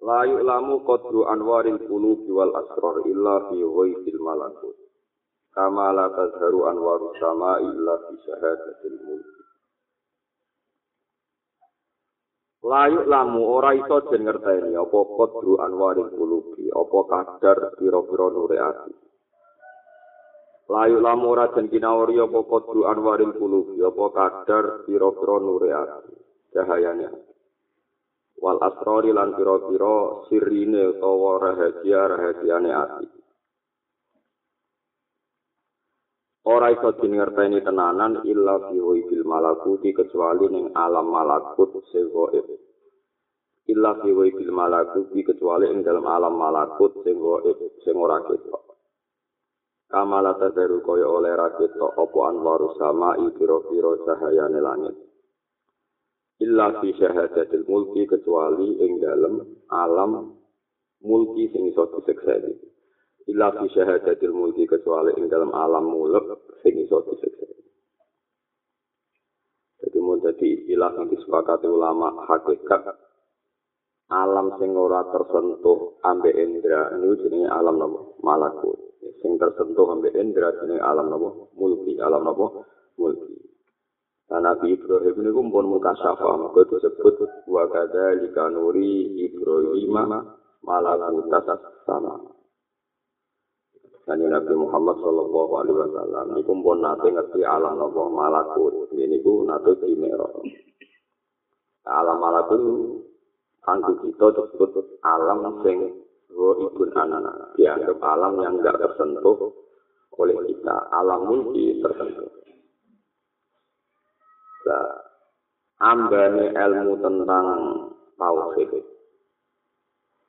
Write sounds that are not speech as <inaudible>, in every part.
La yu'lamu qadru anwaril qulubi wal asrar illa fi ghaibil malakut. Kama la tazharu anwaru sama illa fi syahadatil mulk. La yu'lamu ora iso den ngerteni apa qadru anwaril qulubi, apa kadar pira-pira nure ati. La yu'lamu ora den kinawari apa qadru anwaril qulubi, apa kadar pira-pira nure ati. Cahayane. Wal asrori lan pira-pira sirine utawa rahasia-rahasiane ati. Ora iso dingerteni tenanan illa fi bil malakuti kecuali ning alam malakut sing gaib. Illa fi bil malakuti kecuali ing dalam alam malakut sing gaib sing ora ketok. Kamala tadaru kaya oleh raketok apa anwaru sama pira-pira cahayane langit. Illa fi syahadatil mulki kecuali ing dalem alam mulki sing iso disiksa iki illa fi syahadatil mulki kecuali ing dalem alam mulk sing iso disiksa jadi mau jadi istilah yang disepakati ulama hakikat alam sing ora tersentuh ambek indra ini jenenge alam nopo malakut. Sing tersentuh ambek indra jenenge alam nopo mulki alam nopo mulki Nah, Nabi Ibrahim ini pun muka syafa, maka disebut wa kada likanuri Ibrahim malakutas sama. Dan Nabi Muhammad Sallallahu Alaihi Wasallam ini pun nanti ngerti alam Allah malakut. Ini pun nanti dimero. Alam malakut angku kita disebut alam sing wa ibun anak dianggap alam yang tidak tersentuh oleh kita. Alam mulki tersentuh. Nah, ambane ilmu tentang tauhid.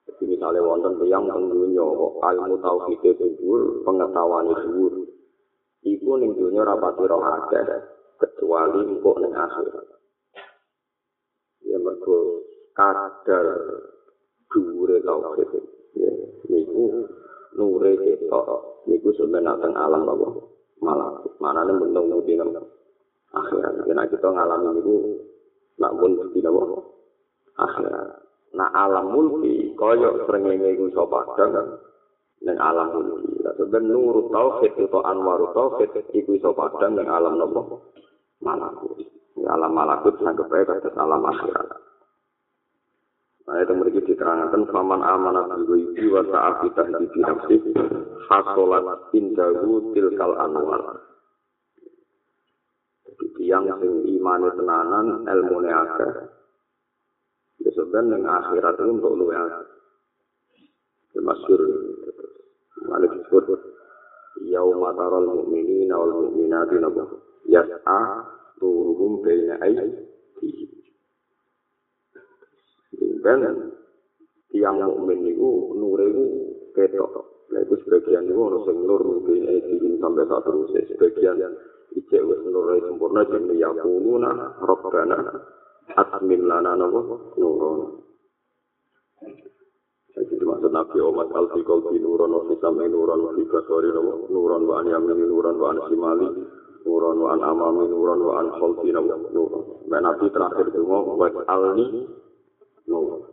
Jadi misalnya wonten yang tentunya ilmu tauhid itu dhuwur, pengetahuan dhuwur. Iku ning dunya rapati roh akeh kecuali engko ning akhirat. Ya mergo kadar dhuwure tauhid. Ya, niku nure ketok. Niku sebenarnya teng alam apa? Malah manane nang akhirat. Karena kita ngalami itu nak pun tidak mau akhirat. Nah alam mulki koyo srengenge iku iso padang ning alam mulki. Sebenarnya nurut tauhid itu anwaru tauhid iku iso padang ning alam nopo? Malakut. alam malakut sanggep ae kados alam akhirat. Nah, itu mereka diterangkan faman amanat bihi wa ta'afidah di nafsi hasolat indahu tilkal anwar. Tiang sing imane tenanan ilmune akeh. Ya sebenarnya yang akhirat itu untuk luwe akeh. Ya masyur mana disebut yauma taral mu'minina wal mu'minati nabu yas'a turuhum bayna aydihim. Dan tiang mukmin itu nure itu ketok Nah itu sebagian itu harus nur mungkin sampai saat terus sebagian ijek wis nurul sempurna jenenge yaquluna rabbana atmin lana napa nurun Jadi dimaksud Nabi Muhammad al fi qalbi nurun wa fi sam'i nurun wa fi basari nurun wa an yamini nurun wa an shimali nurun wa amami nurun wa an nurun. Dan Nabi terakhir itu mau alni nurun.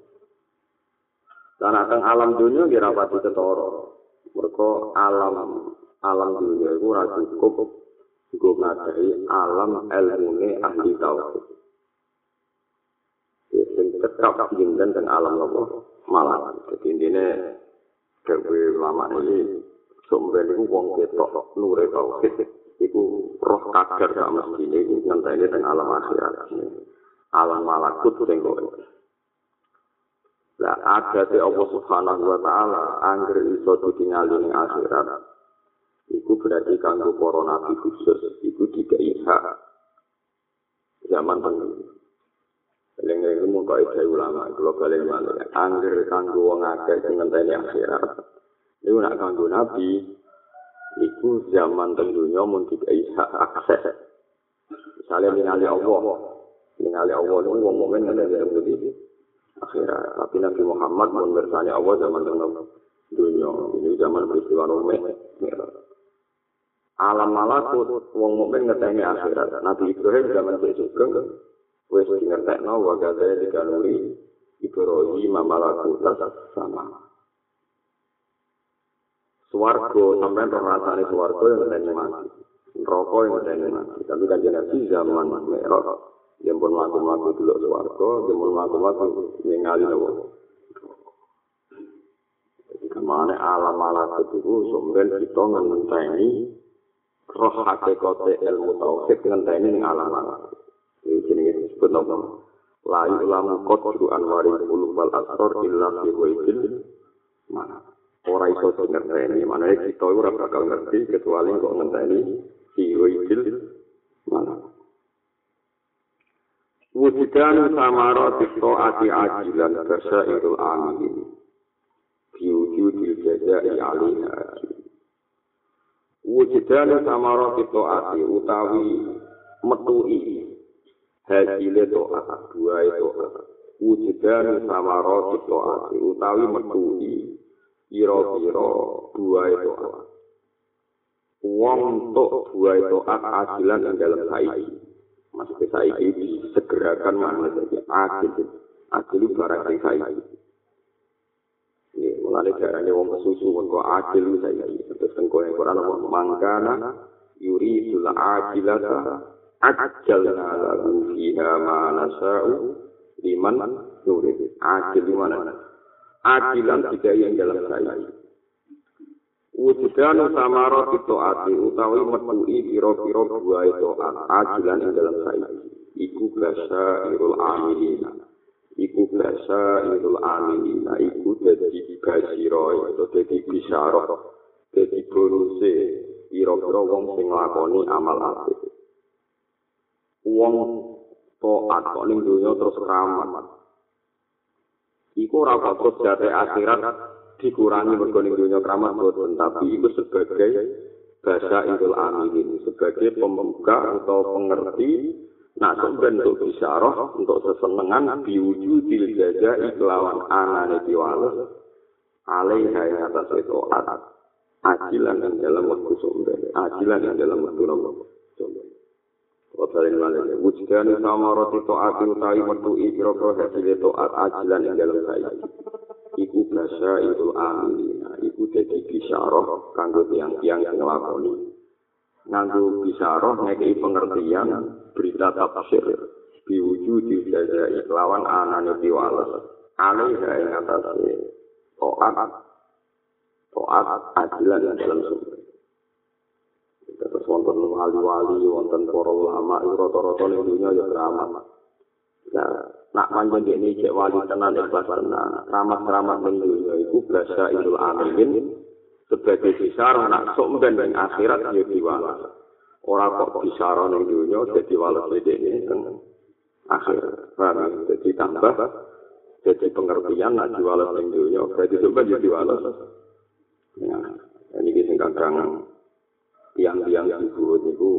Dan alam dunia kira pati ketoro. Mereka alam alam dunia itu ora cukup Gue ngadai alam ilmune ahli tauhid. Sing tetap jinten dan alam apa? Malam. Jadi intinya dewe lama ini sumber itu wong ketok nure tauhid. Iku roh kadar gak mesti ini ngenteni teng alam akhirat. Alam malakut sing kowe. Lah ada te Allah Subhanahu wa taala angger iso ditingali ning akhirat. Iku berarti kanggo para nabi khusus iku dikai hak zaman tentu. Eling-eling mung kok ide ulama, kula balik malih. Angger kanggo wong akeh sing ngenteni akhirat. Iku nak kanggo nabi, iku zaman tentunya mun dikai hak akses. Misalnya ningali Allah, ningali Allah itu wong mukmin ngenteni iki akhirat. Tapi Nabi Muhammad mun bersani Allah zaman tentunya dunia. Ini zaman peristiwa Nuh. Alam malakut wong mukmin ngenteni akhirat. Nabi Ibrahim zaman besok wis ngertekno wa gadhe dikanuri Ibrahim mamalaku sama. Suwargo sampean roh rasane suwargo yang ngenteni mati. Neraka yang ngenteni mati. Tapi kan Nabi zaman. Dia pun mati-mati dulu suwargo, pun mati-mati ningali nawa. Kemana alam malakut itu sumber kita ngenteni roh hakikote ilmu tauhid ngenteni ning alam. Ini jenis disebut nama. Lai ulamu kodru anwari ulum wal asror illa fi wajil mana. Orang itu ngerti ini. Mana kita ora bakal ngerti kecuali kok ngenteni fi wajil mana. Wujudan samara tikto ati ajilan kersa idul amin. Biwujudil jazai alihah ajilan. Wujudan samara tikto ati utawi metui hajile to'at, dua itu wujudan sama roti to'at, utawi metui iro-iro dua itu Wong tok dua itu ajilan yang dalam saiki. Maksudnya saiki disegerakan mana saja. Ajil. Ajil barang saiki. Ini mulai darahnya wong kesusu pun kok ajil saiki. Terus kan kau yang Quran mangkana yuri sulah ajilata ajalna lahu fiha ma nasa'u liman nurid ajil di mana? Ajilan tidak yang dalam saya. Wujudan samaro itu ati utawi metui piro-piro dua itu ajilan yang dalam saya. Iku basa irul amilina iku basa irul amilina iku jadi basiro itu jadi bisyaro jadi bonuse piro-piro wong sing lakoni amal apik. Wong taat kok ning donya terus keramat. Iku ora kok jate akhirat dikurangi mergo ning donya keramat boten, tapi iku sebagai bahasa idul amin sebagai pembuka atau pengerti nah bentuk bisyarah untuk sesenengan diwujud di jaja iklawan anane diwales. Alaiha yang atas itu atas ajilan yang dalam waktu sumber ajilan yang dalam waktu sumber Wasalin malih. Wujudan sama roti to'at utawi metu ikro pro hasil to'at ajilan ing dalam saya. Iku basa itu amina, iku jadi bisaroh kanggo tiang-tiang yang ngelakoni. Nganggo bisaroh ngekei pengertian berita tafsir diwujud di jaja iklawan anane diwales. Alih yang atas to'at to'at ajilan ing dalam sumber. Terus wonten wali-wali, wonten para ulama, rata-rata ning dunya ya keramat. Nah, nak panjang ini cek wali tenan ikhlas tenan. Keramat-keramat ning dunya iku basa idul amin sebagai bisaroh nak sok ben ning akhirat ya diwalas. Ora kok bisaroh ning dunya dadi walas ini teng akhir. Paham? Jadi tambah jadi pengertian nak diwalas ning dunya berarti sampeyan ya diwalas. Ya, ini sing kadang tiang-tiang disebut itu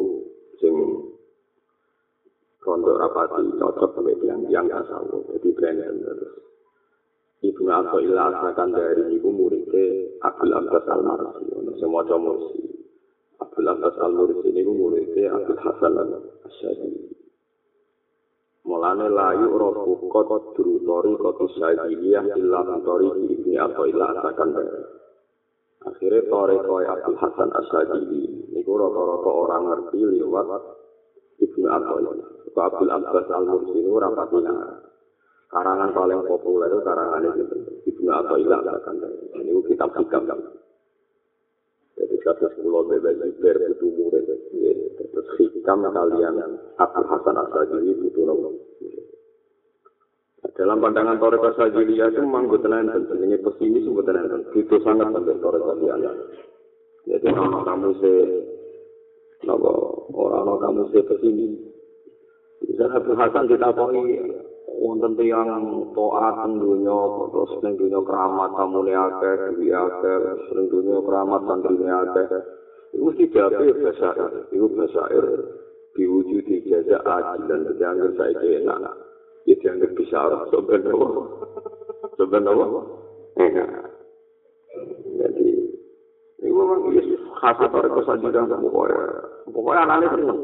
sing kondok rapati cocok sampai tiang-tiang tasawuf jadi brand terus Ibnu Abdullah akan dari ibu muridnya Abdul Abbas Al Marsi semua mursi. Abdul Abbas Al Mursi ini muridnya Abdul Hasan Al Asyadi Mulane layu rofu kot durutori kotus sayyidiyah illa tori ibni Abdullah akan dari Akhirnya Tore Koi Abdul Hasan Asyadi Niku rata-rata orang ngerti lewat Ibnu Abdul Kau Abdul Abbas Al-Mursi ini rapat Karangan paling populer itu karangan ini Ibnu Abdul Ini kitab hikam Jadi kasus pulau bebas Iber itu murid Terus hikam kalian Abdul Hasan Asyadi itu dalam pandangan Toreka Sajilia itu memang gue tenan ini pesimis gue tenan itu sangat penting Toreka Sajilia jadi nama kamu se nama orang nama kamu se pesimis. Misalnya Abu Hasan kita koi wonten tiyang taat teng donya terus ning donya keramat tamune akeh duwe akeh ning donya keramat santrine akeh. Iku mesti jabe bahasa iku bahasa air diwujudi jaza adil. Dan dianggap saiki enak. Ya dianggap bisa arah sebenarnya sebenarnya enak. Jadi ini memang khas atau kesajidan pokoknya. Pokoknya anaknya seneng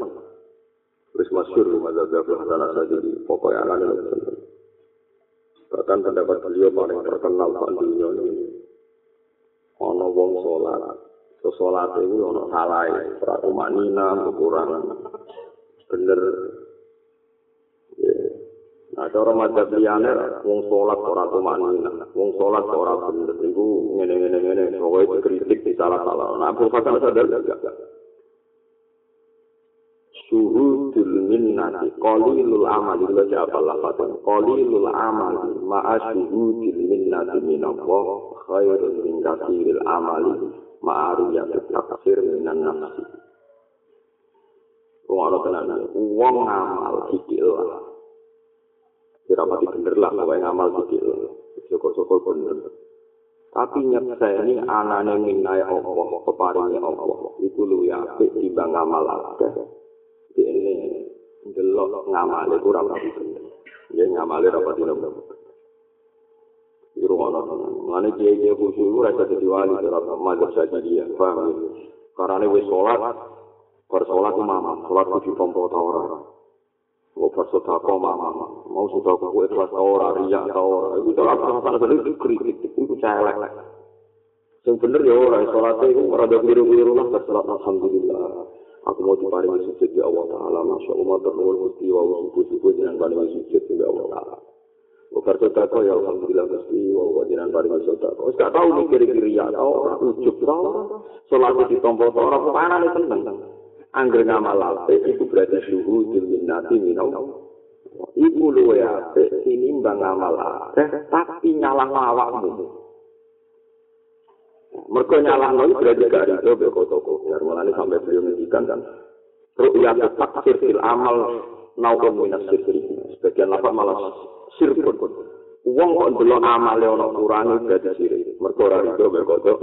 wis masyhur mazhab Hasan Asy'ari pokoknya anak seneng bahkan pendapat beliau paling terkenal sak dunia ini. Ana wong salat so salat itu ana salah ora kumanina kekurangan bener. Nah, cara mazhab liyane wong salat ora kumanina, wong salat ora bener. Iku ngene-ngene ngene, pokoke kritik di salah-salah. Nah, Abu Hasan sadar gak? Suhudul minnati qalilul amali wa ja'al lafatan qalilul amali ma'a suhudul minnati minallah khairun min kathiril amali ma'a riyati taksir minan nafsi. Wong ana tenan wong ngamal dikil lah kira mati bener lah kowe ngamal dikil syukur-syukur bener. Tapi nyeksa ini anane minai Allah keparingnya Allah. Itu lu ya timbang ngamal akeh ini delok ngamale kurang rapi bener. Ya ngamale rapi bener. Iku ana ngene kiye kiye khusyuk ora iso dadi wali ora mazhab saja dia, paham ya? Wis salat, bar salat ku mama, salat ku ditompo ta ora. Kok bar salat ku mama, mau sudah ku ikhlas ta ora, riya ta ora. Iku ora perasaan sedek kritik, iku celek. Sing bener ya ora salat iku ora ada biru-biru lah salat alhamdulillah. Aku mau diparingi sujud di Allah Ta'ala Masya Allah. Terlalu mesti wa subuh-subuh jangan paringi sujud di Allah Ta'ala. Bukan sodako ya Alhamdulillah mesti wa jangan paringi sodako Gak tau mikir kiri ya tau orang ujub tau. Solatnya di tombol tau orang panas ini seneng. Angger ngamal ape itu berarti suhu dilminati minau Iku luwe ape ini mbak ngamal ape tapi nyalang awakmu Mereka nyalah lagi berarti gak ada itu toko Biar mulanya sampai beliau ngendikan kan. Ru'yat taksir fil amal naukun minas sirri. Sebagian lapan malah sirpun. Uang kok dulu amal yang orang kurangi berarti sirri. Mereka orang itu berkotok.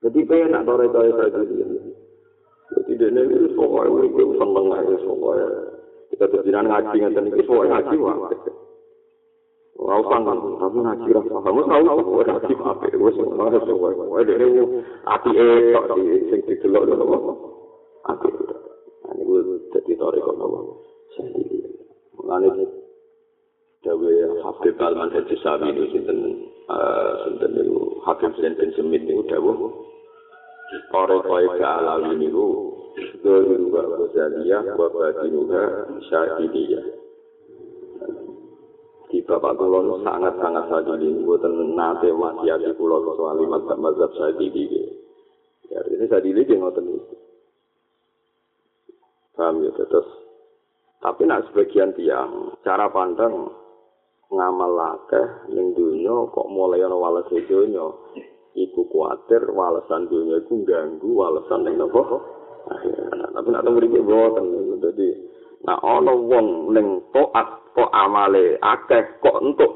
Jadi penak tore-tore saya Jadi dia ini pokoknya gue seneng aja pokoknya. Kita berjalan ngaji ngeten iki pokoknya ngaji wae. Ora usah tapi ngaji ra paham ora usah ora ngaji apa? Wis ora usah wae dhewe ati e tok di sing didelok lho ati ane gue dadi tore kok nopo sendiri ngene dawe Habib Alman Haji Sabi itu sinten sinten itu Habib Sinten Semit itu dawe Ore koe ke alawi niku Dohiru wa Ghazaliyah wa Batinuha Syahidiyah. di bapak kula sangat-sangat sadili mboten nate wasiat kula soal mazhab mazhab sadili ya ini sadili ki ngoten iki paham ya terus. Tapi nak sebagian tiang cara pandang ngamal akeh ning dunya kok mulai ana wales dunya iku kuatir walesan dunya iku ganggu walesan ning napa? Tapi nak teng mriki mboten. Dadi nak ana wong ning taat kok amale akeh kok entuk?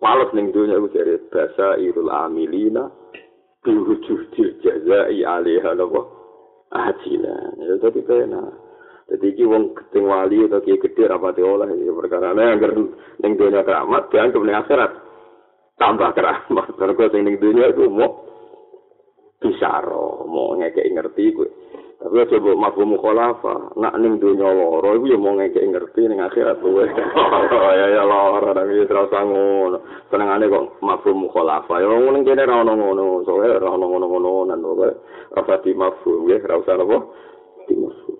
Wales ning dunya iku jare basa irul amilina diwujud jazai alaiha napa? Ajila. Ya tapi pena jadi iki wong keting wali atau ki gede rapati oleh ya perkara. Ne agar ning dunya keramat dan ning akhirat. Tambah keramat. Mergo sing ning dunya iku mau bisa mau ngekek ngerti kuwi Tapi aja mbok mabuk mukhalafa, nak ning donya lara iku ya mau ngekek ngerti ning akhirat kowe. <laughs> ya ya lara nang wis ora usah ngono. Senengane kok mabuk mukhalafa. Ya wong ning kene ora ono ngono, soalé ora ono ngono-ngono nang kowe. Ora di mabuk ya ora usah apa. Di mabuk.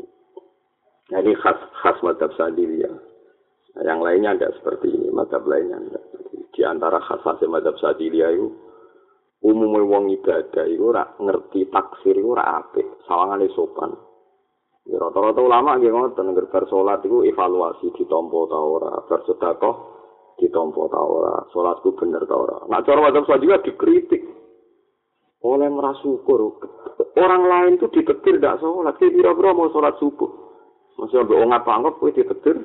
Jadi khas khas madhab sadiliyah. Nah, yang lainnya tidak seperti ini, madhab lainnya tidak. Di antara khas khas madhab sadiliyah itu, umume wong ibadah iku ora ngerti taksir iku ora apik. Sawangane sopan. Rata-rata ulama nggih ngoten ngger salat iku evaluasi ditampa ta ora bar sedekah ditampa ta ora salatku bener ta ora. Nek cara wajib salat dikritik. Oleh merasukur orang lain tuh ditetir tidak sholat kayak kira-kira mau sholat subuh. Masih ada orang apa anggap kowe ditetir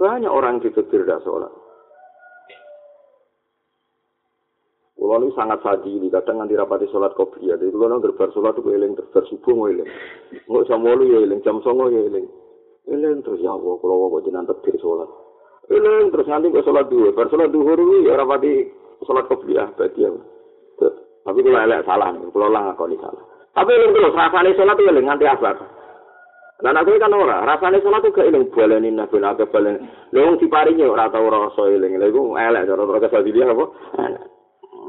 Banyak orang di Tebir tidak sholat. Kulo ini sangat sadili, kadang nganti rapati sholat kopiah. Jadi kulo nang gerbar sholat itu eling, gerbar subuh mau eling. Nggak jam walu ya eling, jam songo ya eling. Eling terus ya Allah, kulo kok jenang tebir sholat. Eling terus nanti ke sholat dua, ber sholat duhur ini ya rapati sholat kopiah, berarti ya. Tapi kulo elek salah, kulo lah ngakoni salah. Tapi eling terus, rasanya sholat itu eling, nganti asar. Lah nek kan ora, rasane salat kok eling baleni nabi nabi. Lha wong diparingi ora tau rasa eling. Lha iku elek cara cara kesal apa?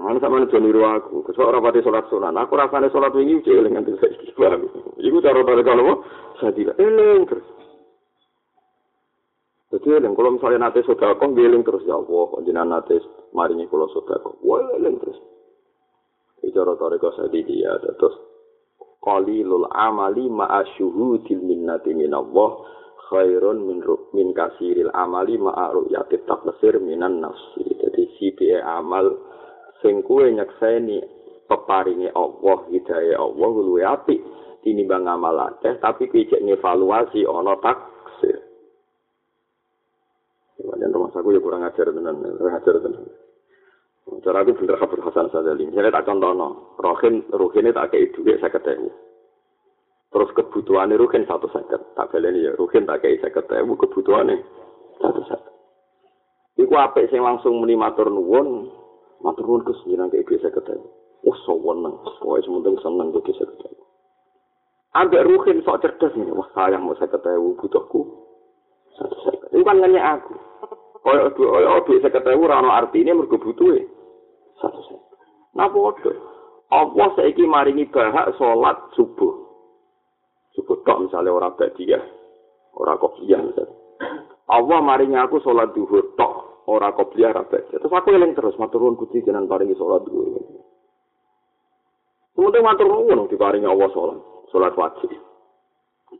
Ana sama nek niru aku, kesok ora pati salat sunan. Aku rasane salat wingi cek eling nganti saiki. <laughs> Iku cara cara kalau apa? Sadira eling terus. Jadi eling kalau misalnya nate sodako, eling terus ya Allah, jenengan nate maringi kula sodako. Wah eling terus. Iki cara cara kesal dia terus qalilul amali ma'a syuhudil minnati minallah khairun min min kasiril amali ma'a ru'yati taqsir minan nafsi. Jadi si amal sing kuwe nyekseni peparinge Allah hidayah Allah luwe apik tinimbang amal akeh tapi kuwi cek evaluasi ana taksir. Wajan rumah saku ya kurang ajar tenan, kurang ajar tenan. Cara aku bener kabur Hasan Sadali. Misalnya tak contoh no, Rohin, Rohin tak kayak saya ketemu. Terus kebutuhannya Rohin satu seket. Tak beli ya, Rohin tak kayak saya ketemu kebutuhannya satu seket. Iku apik sing langsung muni matur nuwun, Matur nuwun Gus jenengan kaya biasa ketemu. Oh saweneng, pokoke sementing seneng kok bisa ketemu. Ambek ruhin sok cerdas ini, wah sayang mau saya ketemu butuhku. Ini kan nanya aku. Kaya kaya bisa ketemu rano artinya mergo butuhe. Satu saya. Nah bodoh. Allah saiki maringi bahak salat subuh. Subuh tok misalnya orang badiah, orang kopiah misalnya. Allah maringi aku salat duhur tok. Ora kopiah ra Terus aku eling terus matur nuwun Gusti jenengan paringi salat dhuwur. Kemudian matur nuwun diparingi Allah salat, salat wajib.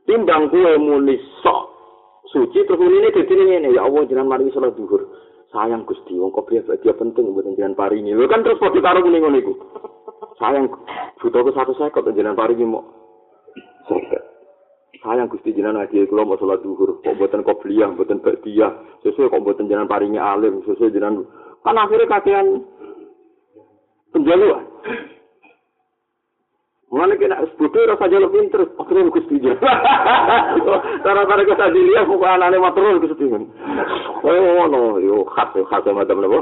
Timbang kuwe muni sok suci terus ini dadi ngene ya Allah jenengan paringi salat dhuwur. Sayang Gusti wong kopiah bagian penting buat jenengan paringi. Lho kan terus padha karo muni ngono iku. Sayang butuh ke satu sekot jenengan paringi mau. Sayang Gusti jenengan lagi kula mau salat zuhur kok mboten qobliyah mboten ba'diyah sesuai kok mboten jenengan paringi alim sesuai jenengan kan akhirnya kakean penjaluan Mulane kena sebutu rasa jaluk pinter, akhirnya Gusti jenengan. <laughs> Cara-cara kita dilihat kok anane matur Gusti. Oh no, yo khas khas macam napa?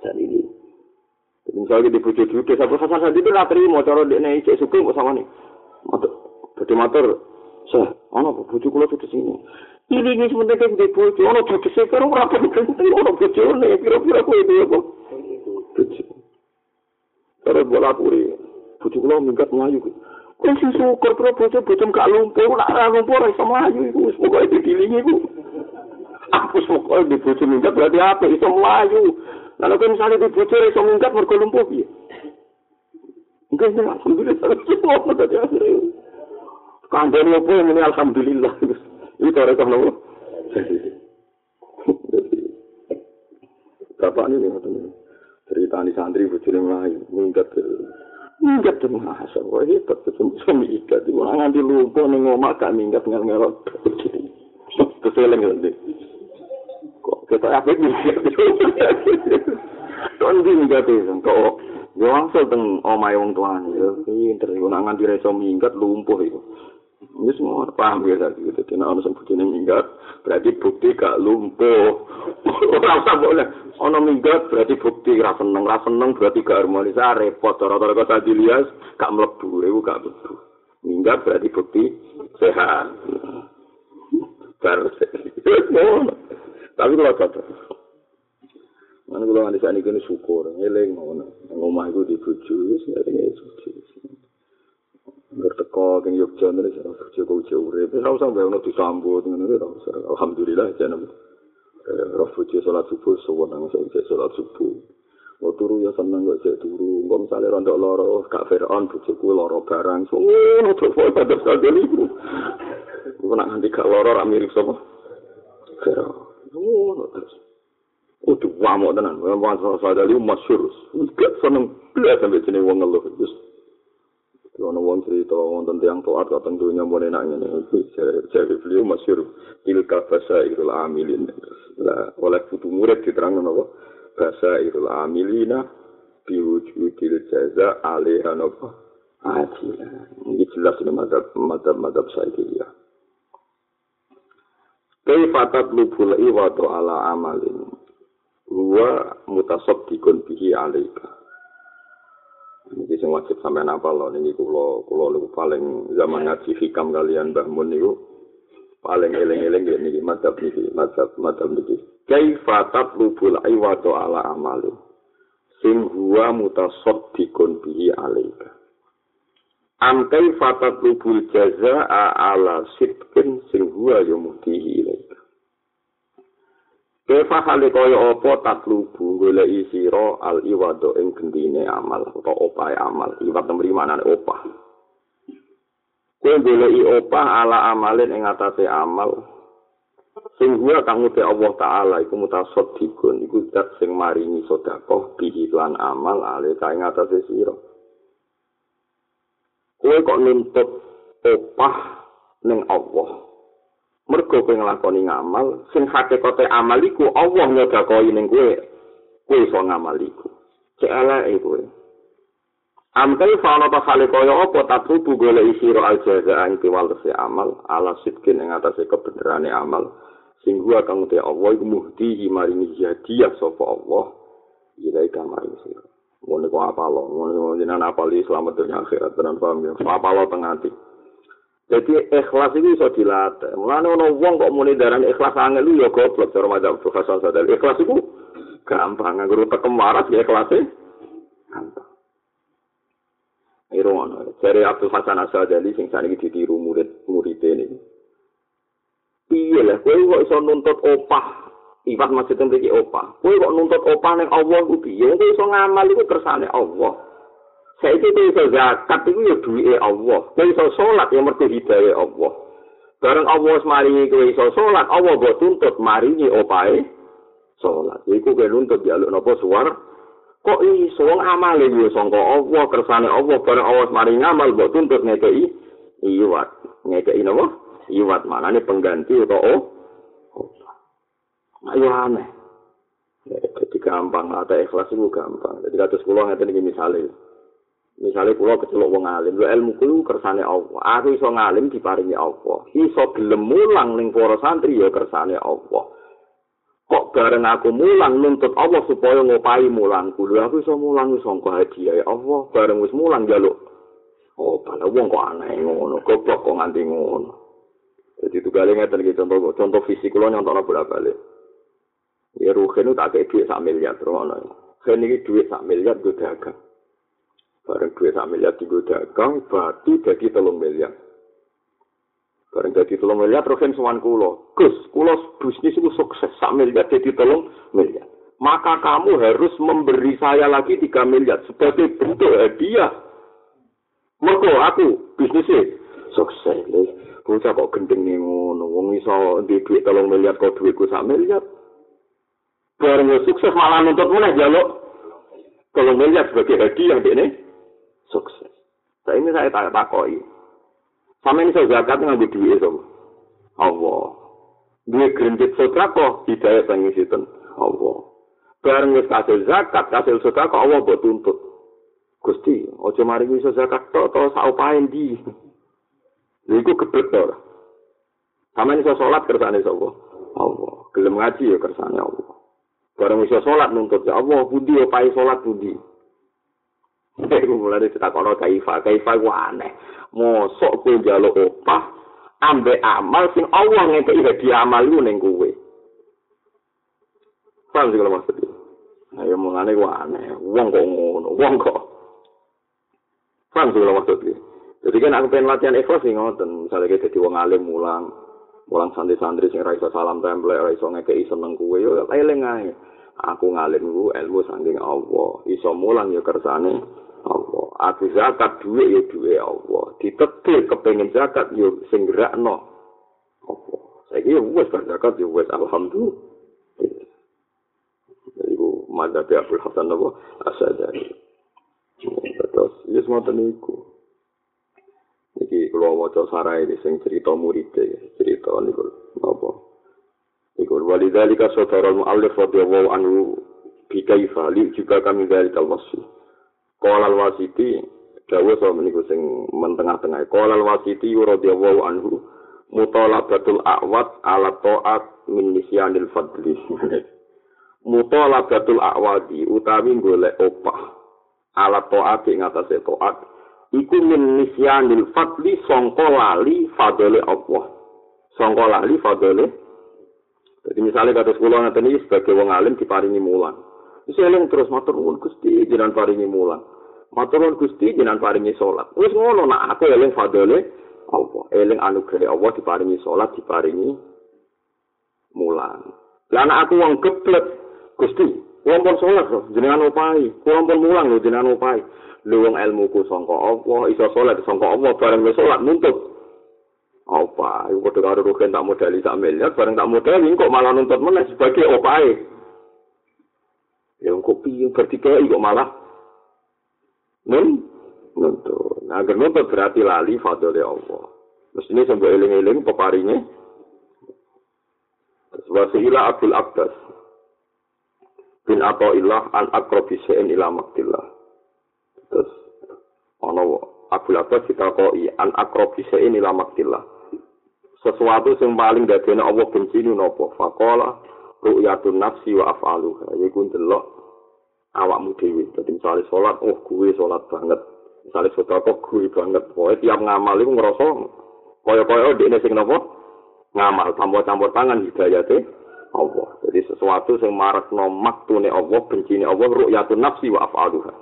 Jadi ini. Misalnya di pucuk juga, sampai khas-khas itu nggak terima, cara dia naik cek suku, kok sama nih. Dadi matur, "Sa, ana apa kula tuh sini?" Ini ini sebentar kan di bojo, ana bojo sing karo ora penting, ana bojo ne, kira-kira kuwi itu apa? Cara bola puri, bojo kula minggat mlayu. Kok sing syukur pro bojo bojo gak lumpuh, ora lumpuh ora iso mlayu iku, wis pokoke didilingi iku. Aku pokoke di bojo minggat berarti apa? Iso mlayu. Lalu kalau misalnya di bojo iso minggat mergo lumpuh piye? Enggak, alhamdulillah. <laughs> Apa yang ini? Alhamdulillah. Ini cara kau nopo. Bapak ini nih, cerita di santri bujurnya melayu, minggat ke minggat ke mahasiswa, wah hebat. Suami ikat, di mana nanti lupa nih ngomong gak minggat ngerot, keseleng nanti. Kok kita apa ini? Tuan di minggat itu, kok Yo langsung teng omai wong tuane, yo pinter, nang nganti reso minggat lumpuh iku. Ini semua paham ya tadi. Jadi nah, ono sebutnya minggat, berarti bukti gak lumpuh. <laughs> Orang usah boleh. Ono minggat berarti bukti gak seneng, gak seneng berarti gak harmonis. Ah, repot. Cara-cara kata dilihat gak melebu, itu gak melebu. Minggat berarti bukti sehat. Baru <laughs> Tapi kalau cocok. Mana kalau nganti saat ini syukur, ngeleng, ngomong itu dibujuk, ini suci. Ngerteko keng Yogyakarta nek ora kerja kok uji urip ora usah bae ono disambut ngene ora alhamdulillah jeneng eh salat subuh suwon nang sing salat subuh mau turu ya seneng kok cek turu kok misale rontok loro gak feron bojoku loro barang ngono to kok pada sadar iku kok nak nganti gak loro ra mirip sapa feron ngono terus Udah wamuk tenan, wamuk sadar iku masyur. Gak seneng, gak sampai jenis wong ngeluh. Ono wong cerita wonten kok teng donya mun enak ngene iki jare beliau masyhur tilka bahasa irul amilin. Lah oleh putu murid diterang napa? Bahasa irul amilina biwujudil jaza alaiha napa? Ajila. Ini jelas ini madhab, madhab, madhab saya dia. Kaifatat lubul iwadu ala amalin. Huwa mutasobdikun bihi alaika. Ini sing wajib sampai napa loh. Ini kulo kulo lu paling zaman ngaji hikam kalian Mbah Mun niku paling eling-eling niki madzhab niki madzhab madzhab niki. Kaifa tatlubul iwadu ala amalin. Sing huwa mutasaddiqun bihi alaika. Am kaifa tatlubul jazaa ala sidqin sing huwa yumtihi ilaika. Kefa hale kaya apa taklubu goleki sira al iwado ing gendine amal utawa opahe amal. Iwat nemri manane opah. Kowe goleki opah ala amalin ing atase amal. Sing gua kang uti Allah taala iku mutasaddiqun iku zat sing maringi sedekah bihi lan amal ale ka ing atase sira. Kowe kok nuntut opah ning Allah. Mergo kowe nglakoni ngamal sing hakikate amal iku Allah nyedakoi ning kowe. Kowe iso ngamal iku. Cek eleke kowe. Amkai fauna ta khali kaya apa? Tatubu gole isiro al jaza ing piwalese amal ala sitkin ing atase kebenerane amal. Sing gua kang te Allah iku muhdi maringi hadiah sapa Allah. Ilai kamari sira. Ngono kok apa lo ngono jenengan apa li selamat dunia akhirat tenan paham ya? Apa lo tengah Jadi ikhlas itu bisa dilatih. Mulane ono wong kok muni darah ikhlas angel lu ya goblok cara madzhab Hasan Sadali. Ikhlas itu gampang nganggo tekem waras ya ikhlas e gampang. Irono, dari Abdul Hasan Asadali sing saniki ditiru murid-murid ini. Iya lah, kowe kok iso nuntut opah. Iwat maksudnya mriki opah. Kowe kok nuntut opah ning Allah piye? Kowe iso ngamal iku kersane Allah. Saiki kowe iso zakat iku ya duwike Allah. Kowe iso salat ya mergo hidayah Allah. Bareng Allah wis maringi kowe iso salat, Allah mbok tuntut maringi opae salat. Iku kowe nuntut jaluk napa suwar? Kok iso wong amale yo sangka Allah kersane Allah bareng Allah wis maringi amal mbok tuntut ngekeki iwat. Ngekeki napa? Iwat manane pengganti utawa. Ayo aneh. Jadi gampang, ada ikhlas itu gampang. Jadi kata sekolah ngerti ini misalnya. Misalnya pulau kecelok wong alim, lu ilmu kulo kersane Allah. Aku iso ngalim diparingi Allah. Iso gelem mulang ning para santri ya kersane Allah. Kok bareng aku mulang nuntut Allah supaya ngopai mulang kulo. Aku iso mulang iso sangka hadiah Allah. Bareng wis mulang jaluk. Oh, pada wong kok aneh ngono. Goblok kok nganti ngono. Jadi itu ngeten iki contoh contoh fisik kulo nyontokno bolak-balik. Ya ruhen tak kayak duit sak miliar terus iki duit sak miliar gue dagang. Bareng duit sak miliar tinggal dagang, batu jadi telung miliar. Bareng jadi telung miliar, terus yang semuanya kulo. Gus, kulo bisnis itu sukses, sak miliar jadi telung miliar. Maka kamu harus memberi saya lagi tiga miliar sebagai bentuk hadiah. Mergo aku bisnisnya sukses. Bocah kok gendeng nih ngono, wong iso di duit telung miliar kok duitku sak miliar. Bareng sukses malah nuntut mana jaluk telung miliar sebagai hadiah ini. Sukses. Saya ini saya tak takoi. Sama ini saya zakat ngambil duit itu. Allah. Dua gerintit sodako, hidayah pengen situ. Allah. Bareng wis kasil zakat, kasil sodako, Allah buat tuntut. Gusti, ojo mari bisa zakat to, to saupain di. Iku geblek to. Sama ini saya sholat kersane sapa? Allah. Gelem ngaji ya kersane Allah. Bareng bisa sholat nuntut ya Allah, budi opai sholat budi. Iku mulane ditakono kaifa, kaifa ku aneh. Mosok kowe njaluk opah ambek amal sing Allah ngekeki hadiah amal lu ning kowe. Paham sih kalau maksudnya? Ayo mulane ku aneh. Wong kok ngono, wong kok. Paham sih kalau maksudnya? Jadi kan aku pengen latihan ikhlas sih ngoten. Misalnya kayak jadi wong alim mulang, mulang santri-santri sing ra iso salam tempel, ra iso ngekeki seneng kowe, yo eling ae. Aku ngalim ku ilmu saking Allah. Iso mulang yo kersane Allah. Aku zakat duwe ya duwe Allah. Ditetir kepengen zakat ya sing gerakno Allah. Saiki ya wis zakat ya wis alhamdulillah. Jadi ku madzhab Abdul Hasan apa asadari. Terus ya semua niku. kula waca sarai sing cerita murid cerita niku napa iku walidalika sadara muallif radhiyallahu anhu bi kaifa li juga kami dari kalwasi qala al-wasiti dawa so meniku sing mentengah-tengah qala al-wasiti radhiyallahu anhu mutalabatul a'wad ala ta'at min nisyanil fadli <laughs> mutalabatul a'wadi utawi golek opah ala ta'at ing atase ta'at iku min nisyanil fadli sangka lali fadole Allah. Sangka lali fadole. Jadi misalnya kata sekolah nanti sebagai wong alim diparingi mulan. Terus eling terus matur nuwun Gusti jenengan paringi mulan. Matur nuwun Gusti jenengan paringi salat. Wis ngono nak aku eling fadole Allah. Eling anugerah Allah diparingi salat, diparingi mulan. Lah anak aku wong geblek Gusti, wong pun salat jenengan opahi, wong pun mulang lho jenengan opahi. luwung ilmuku sangka apa iso salat sangka apa bareng wis salat nuntut apa iku padha karo rugen tak modali sak miliar bareng tak modali kok malah nuntut meneh sebagai opae ya kok piye bertiga kok malah nun nuntut nah agar nuntut berarti lali fadole Allah. Mestinya sampai eling-eling peparingnya Wasilah Abdul Abbas bin Atta'illah an akrobi se'en ila maktillah. terus ana Abu Abbas ditakoki an akrobi ini lamaktillah sesuatu sing paling dadene Allah benci ni napa faqala ru'yatun nafsi wa af'aluha. Iku ndelok awakmu dhewe. Dadi misale salat oh kuwi salat banget. Misale sedekah kuwi banget. Pokoke tiap ngamal iku ngrasa kaya-kaya dekne sing napa? Ngamal campur-campur tangan hidayate Allah. Jadi sesuatu sing marakno maktune Allah bencine Allah ru'yatun nafsi wa af'aluha.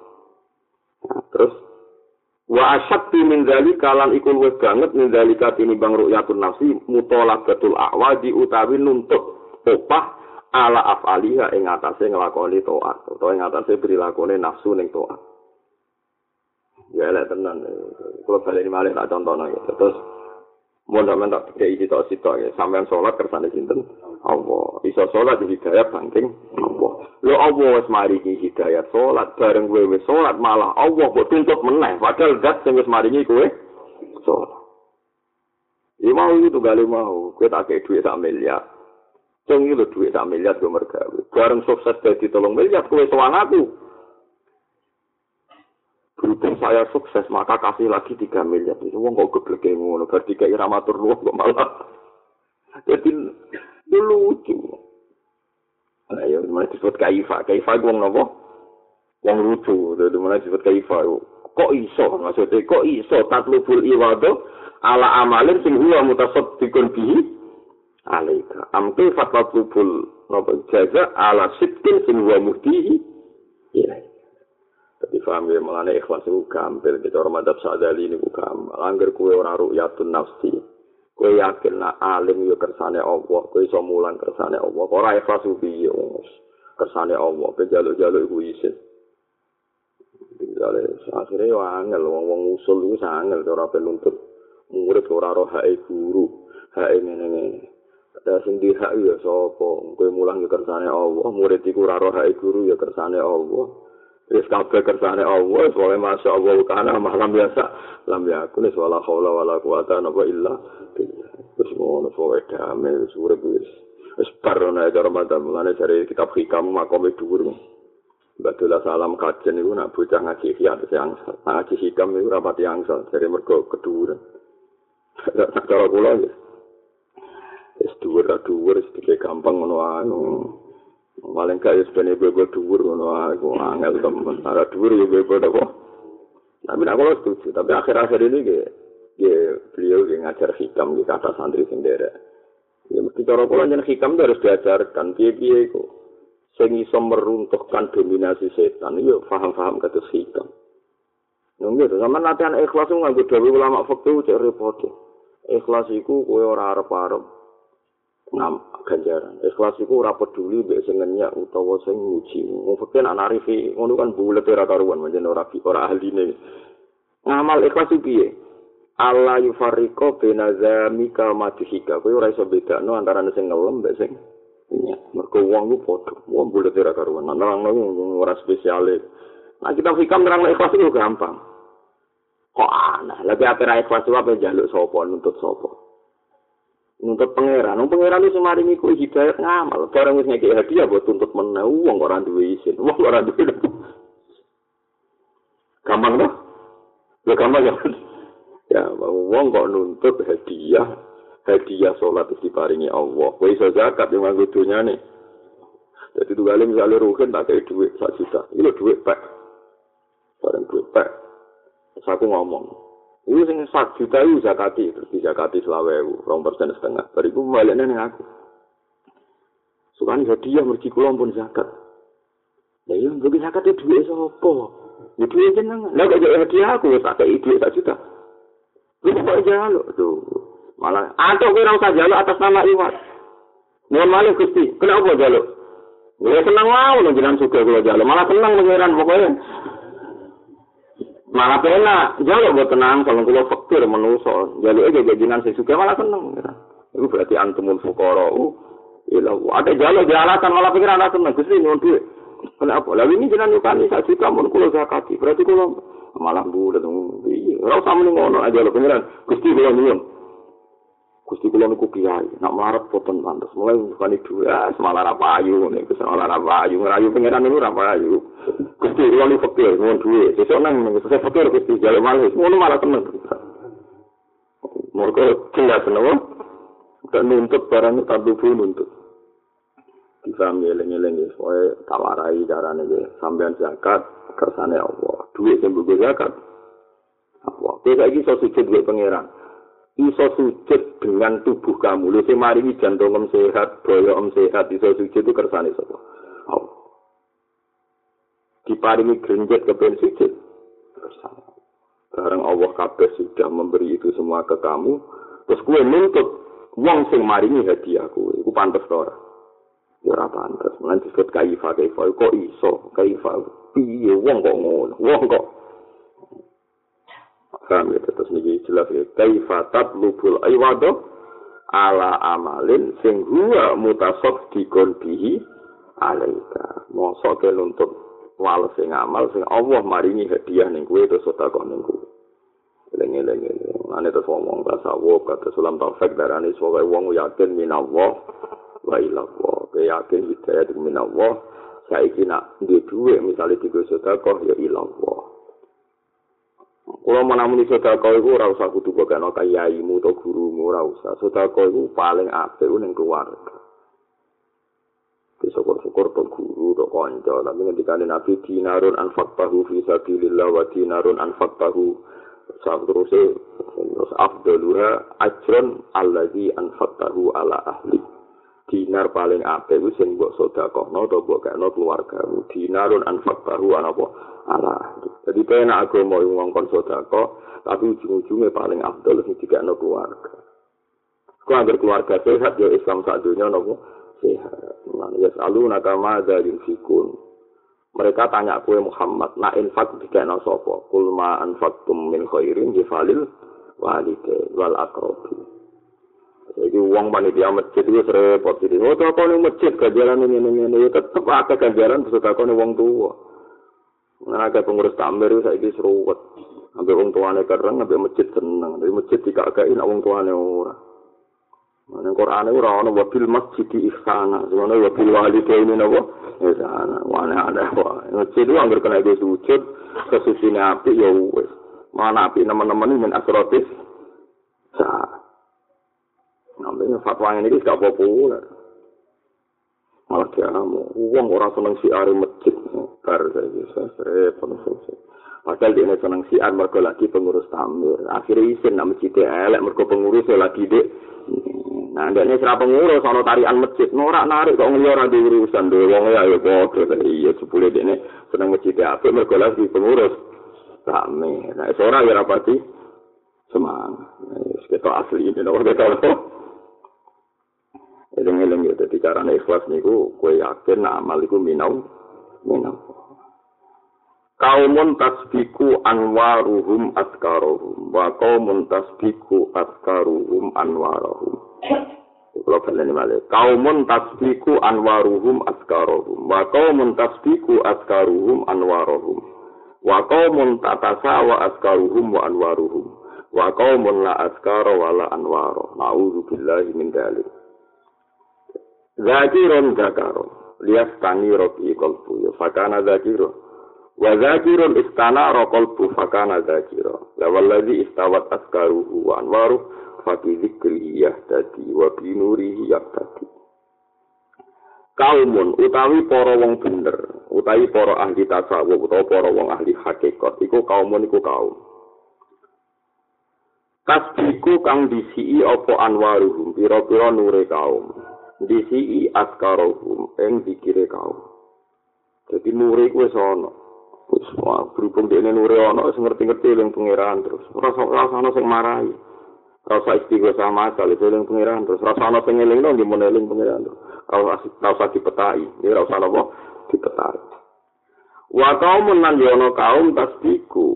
Terus wa asyaddu min dzalika lan iku luwih banget min dzalika tinimbang ru'yatun nafsi mutalabatul a'wadi utawi nuntut opah ala afaliha ing atase nglakoni taat. Utawa ing atase prilakune nafsu ning taat. Ya lek tenan. Kalau balik ini malih tak contoh terus mau sampean tak kayak iki tok sitok ya. Sampean sholat kersane sinten? Allah. Iso sholat di hidayah bangking Allah. Lo Allah wis maringi hidayah sholat. Bareng kowe wis sholat malah Allah kok tuntut meneh. Padahal zat sing wis maringi kowe sholat. Ya mau itu gale mau, kowe tak kayak duit sak miliar. Cung itu duit sak miliar gue mergawe. Bareng sukses dari tolong miliar, kowe sowan aku. berhubung saya sukses maka kasih lagi tiga miliar. Itu wong kok geblek ngono. Berarti kayak ramatur luwih kok malah. Jadi itu lucu. Nah ya mana disebut kaifa? Kaifa wong nopo wong lucu. Jadi mana disebut kaifa? Kok iso? Maksudnya kok iso? Tatlubul iwado ala amalin sing huwa mutasaddiqun bihi alaika amtu fatatlubul nopo jaza ala sitkin sing huwa muhtihi iya Jadi paham ya, malah ikhlas itu gampil. Kita orang madhab sadali ini juga gampil. Angger kue orang ru'yatun nafsi. Kue yakin nak alim ya kersane Allah. Kue iso mulan kersane Allah. Orang ikhlas itu biye. Kersane Allah. Kue jaluk-jaluk itu isin. Misalnya, akhirnya ya angel. Wong-wong usul itu angel. Orang penuntut. Murid orang roh hae guru. Hae ngene-ngene. Ada sing di hak ya sapa. Kue mulang ya kersane Allah. Murid itu ora roh guru ya kersane Allah. Wis kabeh kersane Allah, soalnya masya Allah kana malam biasa, lam yakun wala haula wala quwata illa billah. Wis ngono pokoke damai wis urip wis. Wis parona ya Ramadan mulane dari kitab hikam makom dhuwur. Batulah salam kajen iku nak bocah ngaji hikam yang ngaji hikam iku rapati angsal dari mergo keduren. <laughs> Cara kula ya. Wis dhuwur-dhuwur sedikit gampang ngono ae. paling gak wis ben ibu dhuwur ngono aku angel temen ara dhuwur yo ibu apa? Tapi aku setuju tapi akhir-akhir ini ge ge beliau ge ngajar hikam di kata santri sendiri ya mesti cara kula yen hikam harus diajarkan piye-piye iku. Sing iso meruntuhkan dominasi setan yo paham-paham kata hikam. Nunggu itu, sama latihan ikhlas itu nganggo dawe ulama faktu cek repot. Ikhlas itu kue ora arep-arep ngam ganjaran. Ikhlas iku ora peduli mbek sing ngenyak utawa sing nguji. Wong fakir anak arifi ngono kan bulet ora karuan menjen ora ora ahline. Ngamal ikhlas iki piye? Allah yufarriqo bena zamika matihika. Kowe ora iso bedakno antara sing ngelem mbek sing ngenyak. Mergo wong ku padha. Wong bulet ora karuan. Nang ora spesiale. Nah kita hikam nerang ikhlas itu gampang. Kok aneh. Lagi apa ikhlas apa jaluk sapa nuntut sapa. Nuntut pangeran, wong pangeran wis maringi ku hidayat ngamal. Barang wis ngekek hadiah buat tuntut meneh wong ora duwe isin. Wong ora duwe. Gampang dah. Ya gampang ya. Ya, wong kok nuntut hadiah, hadiah sholat itu diparingi Allah. Kowe iso zakat yang nganggo nih. Jadi dua kali misalnya rugen tak kayak duit satu juta, ini duit pak, barang duit pak. Terus aku ngomong, ini sing satu juta itu zakati, di zakati selawe rong persen setengah. Bariku baliknya nih aku. Sukani hadiah mergi kulon pun zakat. Ya iya, bagi zakat itu duit sopo. Ya duit jenengan. Lah kok jadi hadiah aku, tak kayak duit satu juta. Lu kok jaluk tuh. Malah, atau kira usah jaluk atas nama iwat. Mohon malah Gusti, kenapa jaluk? Gue senang mau nih jalan suka gue jalan, malah senang pengiran pokoknya. Malah pernah jalan gue tenang kalau gue fakir menuso, jalur aja gajian saya malah senang. Itu berarti antumul fukoro. Ilah, ada jalur di alasan malah pikiran alasan senang, gue sih duit. Kenapa? Lalu ini jalan yukani saya suka mau kulo zakati, berarti kulo malah bulat. Iya, kalau sama nih ngono aja lo pengiran, gusti kulo nyuwun. Gusti kula niku kiai, nak melarat boten pantes. Mulai bukan itu ya, semalar apa ayu, nih semalar apa ayu, ngerayu pengiran dulu apa ayu. Gusti kula niku fakir, mohon duwe. Sesuk nang ning saya fakir Gusti jale malih, ngono malah temen. Mergo jelas nopo? Dan nuntut barang tak duwe nuntut. Difaham ya, lengi-lengi, soalnya tawarai caranya ya, sampean zakat, kersane Allah. Duit yang zakat. Apa? Kita lagi so sujud duit pengiran. Iso sujud dengan tubuh kamu. Lu sing maringi jantung sehat, boyo om sehat, iso sujud itu kersane sapa? Allah. Diparingi grenjet ke ben sujud. Kersane. Bareng Allah kabeh sudah memberi itu semua ke kamu, terus kue nuntut wong sing maringi hadiah kue, iku pantes to ora? Ya ora pantes. Lan disebut kaifa kaifa kok iso kaifa piye wong kok ngono? Wong kok Paham ya, terus ini jelas ya. Kaifa tatlubul aywado ala amalin sing huwa mutasok dikon bihi alaika. Mosok ke nuntut wales sing amal sing Allah maringi hadiah ning kuwe terus sedekah ning kuwe. Lengi-lengi. Ane terus ngomong tasawuf kata sulam taufik darani sebagai wong yakin minallah wa ilallah. Yakin hidayah minallah. Saiki nak duwe misalnya tiga sedekah ya ilallah. Kulo menamuni sedekah iku ora usah kudu bogano kayaimu utawa gurumu ora usah. Sedekah iku paling apik ning keluarga. Ki syukur-syukur to guru to kanca, tapi ngendika Nabi dinarun anfaqtahu fi sabilillah wa dinarun anfaqtahu sabruse terus afdaluha ajrun allazi anfaqtahu ala ahli. Dinar paling apik ku sing mbok sedekahno to mbok kene keluargamu. Dinarun anfaqtahu ana apa? ala. Jadi penak agama yang ngongkon sodako tapi ujung-ujungnya paling abdul sing tidak no keluarga. Kau agar keluarga sehat ya Islam saat dunia nopo sehat. Nah ya selalu nakama dari fikun mereka tanya kue Muhammad na infak no sopo kulma anfaktum min khairin jifalil walide wal akrobi jadi uang panitia masjid itu repot jadi oh tak kau masjid kajaran ini ini ini tetap ada kajaran terus kau uang tua Menaga pengurus tamir itu saya seruwet. Sampai orang tuanya keren, sampai masjid seneng. Dari masjid dikakain, orang tuanya ora. Mana Quran itu ora wabil masjid di ikhsana. Sebenarnya wabil wali ke ini nabo. Ikhsana. Mana ada wah. Masjid itu anggar kena dia sujud. Kesusinya api ya wes. Mana api teman-teman ini min asrotis. Sah. Namanya fatwa ini gak populer. malah diamu uang orang seneng siar masjid. Bar saya selesai padahal dia seneng siar mereka lagi pengurus tamir. Akhirnya isin nama masjid elek mereka pengurus lagi dek nah dia ini pengurus soal tarian masjid. Norak narik kok ngeliat di urusan deh uang ya ya kok iya sepuluh ini seneng masjid apa mereka lagi pengurus tamir. Nah seorang ya rapati semangat. Kita asli ini nopo kita Eling-eling ya, jadi caranya ikhlas niku, kue yakin amal iku minau, minau. Kaumun tasbiku anwaruhum askarohum, wa kaumun tasbiku askaruhum anwarohum. Kalau kalian ini kaumun tasbiku anwaruhum askarohum, wa kaumun tasbiku askaruhum anwarohum, wa kaumun tatasawa askaruhum wa anwaruhum. wa qaumun la askara wa la anwara na'udzu billahi min dzalik Zakirun zakaro lias tani roki kolbu ya fakana zakiro. Wa zakirun istana rokolbu fakana zakiro. La wallazi istawat askaruhu wa anwaru fati zikri yahtadi wa binurihi yahtadi kaumun utawi para wong bener utawi para ahli tasawuf utawa para wong ahli hakikat iku kaumun iku kaum. Tasbiku kang disii apa anwaruhum pira-pira nure kaum disii askarohum ing dikire kaum. Jadi nure ku wis ana. Wis berhubung dene nure ana wis ngerti-ngerti eling pangeran terus. Rasa rasa sing marahi. Rasa istighosah masal eling pangeran terus. Rasa ana sing eling nang nggih eling pangeran terus. Rasa rasa dipetai iki rasa apa? Dipetai wa kaum yono kaum tasbiku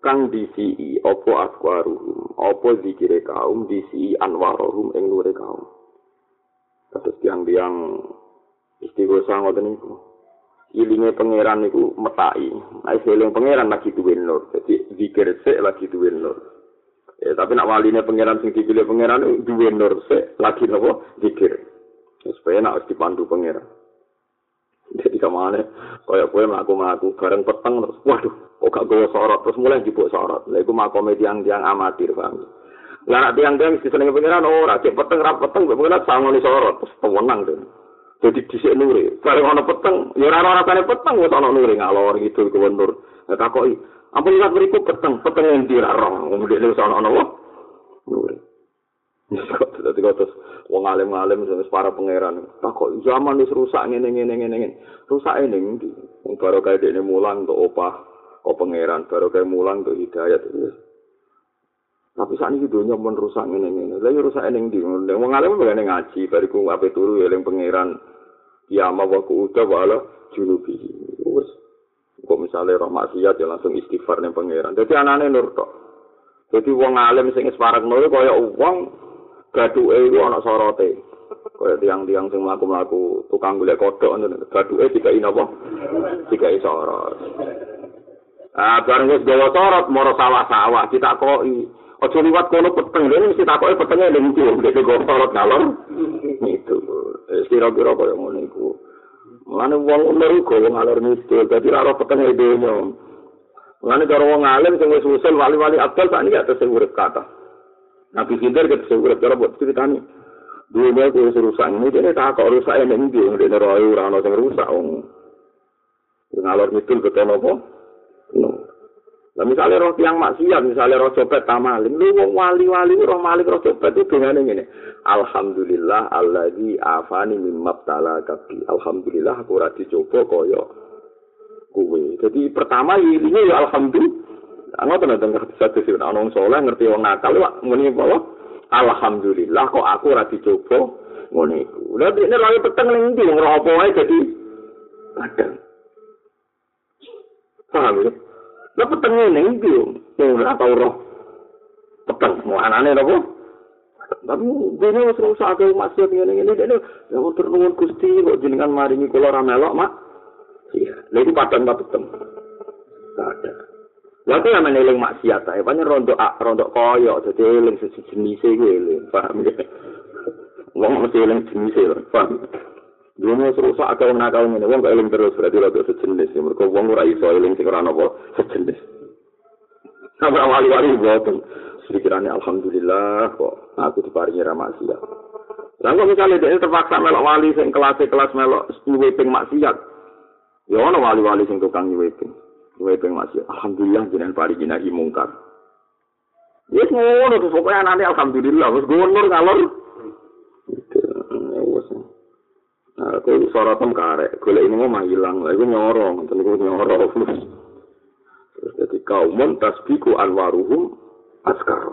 kang disi opo aswaruhum opo zikire kaum disi anwaruhum ing nure kaum terus tiang-tiang istighosa ngoten niku. Ilinge pangeran niku metai nek seling pangeran lagi duwe nur dadi zikir sik lagi duwe nur. Eh tapi nak waline pangeran sing dipilih pangeran duwe nur sik lagi nopo zikir. Supaya nak dipandu pangeran. Jadi kemana kaya kue melaku melaku bareng peteng terus waduh kok gak gue sorot? Terus mulai jibuk sorot. Lah itu makom tiang tiang amatir paham lah nak tiang tiang si seneng pengiran oh racik peteng rap peteng gue pengiran sama nih sorot terus pemenang tuh jadi disik nuri bareng ono peteng ya orang tanya peteng gue sono nuri ngalor gitu gue nur nggak takoi apa ingat beriku peteng peteng yang dirarong kemudian itu sono ono nuri <laughs> Dadi kok wong alim-alim sing para pangeran. Tak kok zaman wis rusak ngene ngene ngene ngene. Rusak ini ndi? Wong baru kaya dene mulang untuk opah kok pangeran, baru kaya mulang untuk hidayat. Tapi saat ini dunia pun rusak ngene ngene. Lah rusak ini ndi? Wong alim begane ngaji, bariku ape turu eling pangeran. Kiamah wa ku udah wala junubi. Wes. Kok misalnya roh maksiat ya langsung istighfar ning pangeran. Dadi anane nur tok. Dadi wong alim sing parek nur kaya wong gaduke iku ana sorote. Kaya tiang-tiang sing mlaku-mlaku tukang golek kodhok ngono. Gaduke dikai napa? Dikai sorot. Ah, bareng wis gawa sorot moro sawah-sawah ditakoki. Aja liwat kono peteng, dene mesti takoki petenge ning ndi, dene gawa sorot ngalor. Itu. Eh, kira-kira kaya ngono iku. Mulane wong umur iku wong ngalor niku, dadi ora petenge dene. Mulane karo wong alim sing wis usul wali-wali abdal tak niki atus sing urip kata. Nabi Khidir kita sebuah cara buat ceritanya. Dua mil itu rusak ini, dia tak kok rusak yang ini, dia nggak neroy orang yang rusak. Ngalor mitul ke tono apa? No. Nah misalnya roh tiang maksiat, misalnya roh copet tamalin, lu wong wali-wali roh malik roh copet itu dengan ini. Alhamdulillah alladzi afani mimmat tala kabi. Alhamdulillah aku rati coba koyo kuwe. Jadi pertama ini ya alhamdulillah. Ngoten to ngerti satu sih ana wong saleh ngerti wong nakal wak muni apa? Alhamdulillah kok aku ora dicoba ngene iku. Lah dene lagi peteng ning ndi wong roh apa wae dadi padang. Paham ya? Lah peteng ning wong ora tau roh. Peteng mau anane apa? Tapi dene wis rusak ke masjid ngene-ngene dene ya tur nuwun Gusti kok jenengan maringi kula ra melok, Mak. Iya, lha iku padang ta peteng. Padang. Lalu yang meneling maksiat, ya, banyak rontok ak, rontok koyok, jadi eling sejenis itu eling, paham ya? Wong mesti eling jenis itu, paham? Mau serusak agak wong nakal ini, wong eling terus berarti rontok sejenis, mereka wong ora iso eling sing ora nopo sejenis. Sampai wali-wali boten, pikirannya alhamdulillah kok aku diparingi maksiat. Lah kok misalnya dia terpaksa melok wali sing kelas-kelas melok nyuweping maksiat. Ya ono wali-wali sing tukang. Kowe ping masih alhamdulillah jenengan pari jinaki mungkar. Wis ngono terus pokoke anane alhamdulillah wis gunur ngalor. Nah, kowe sorotem karek, golek ini mau hilang, lha iku nyoro, ngoten iku nyoro. Terus dadi kaum tasbiku anwaruhum askar.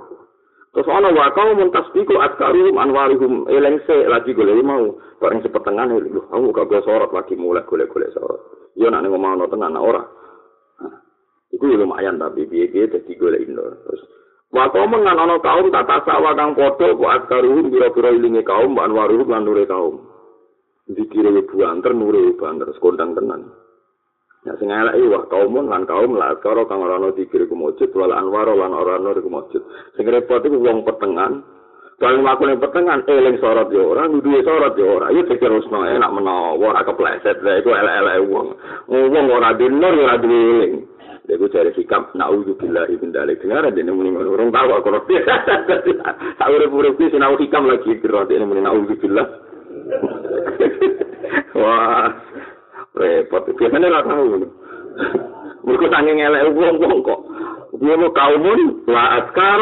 Terus ana wa kaum tasbiku askaruhum anwaruhum elengse lagi golek mau bareng sepetengan lho, aku gak sorot lagi mulai golek-golek sorot. Yo nek ngomong tenan ora. Iku ya lumayan tapi piye-piye dadi golek indo. Terus Wako mengan ana kaum tak tasawa kang padha ku akaruhum pira-pira ilinge kaum ban waruh lan kaum. Dikire banter nure banter sekondang tenan. Ya sing elek iki wah kaumun lan kaum la karo kang ora ono dikir iku mujud wal anwar lan ora ono iku mujud. Sing repot iku wong petengan. Kalau aku ning petengan eling sorot yo ora, duwe sorot yo ora. Iku pikir usno enak menawa ora kepleset. Lah iku elek-elek wong. Wong ora dinur ora duwe eling. Iku cari sikap naudzubillah ibn dalik. Dengar ini muni orang tahu aku ngerti. Ki sinau hikam lagi kira ini muni naudzubillah. Wah, repot. Biasanya lah tahu. Mereka tanya ngelak wong-wong kok. Dia mau kaumun, la askar,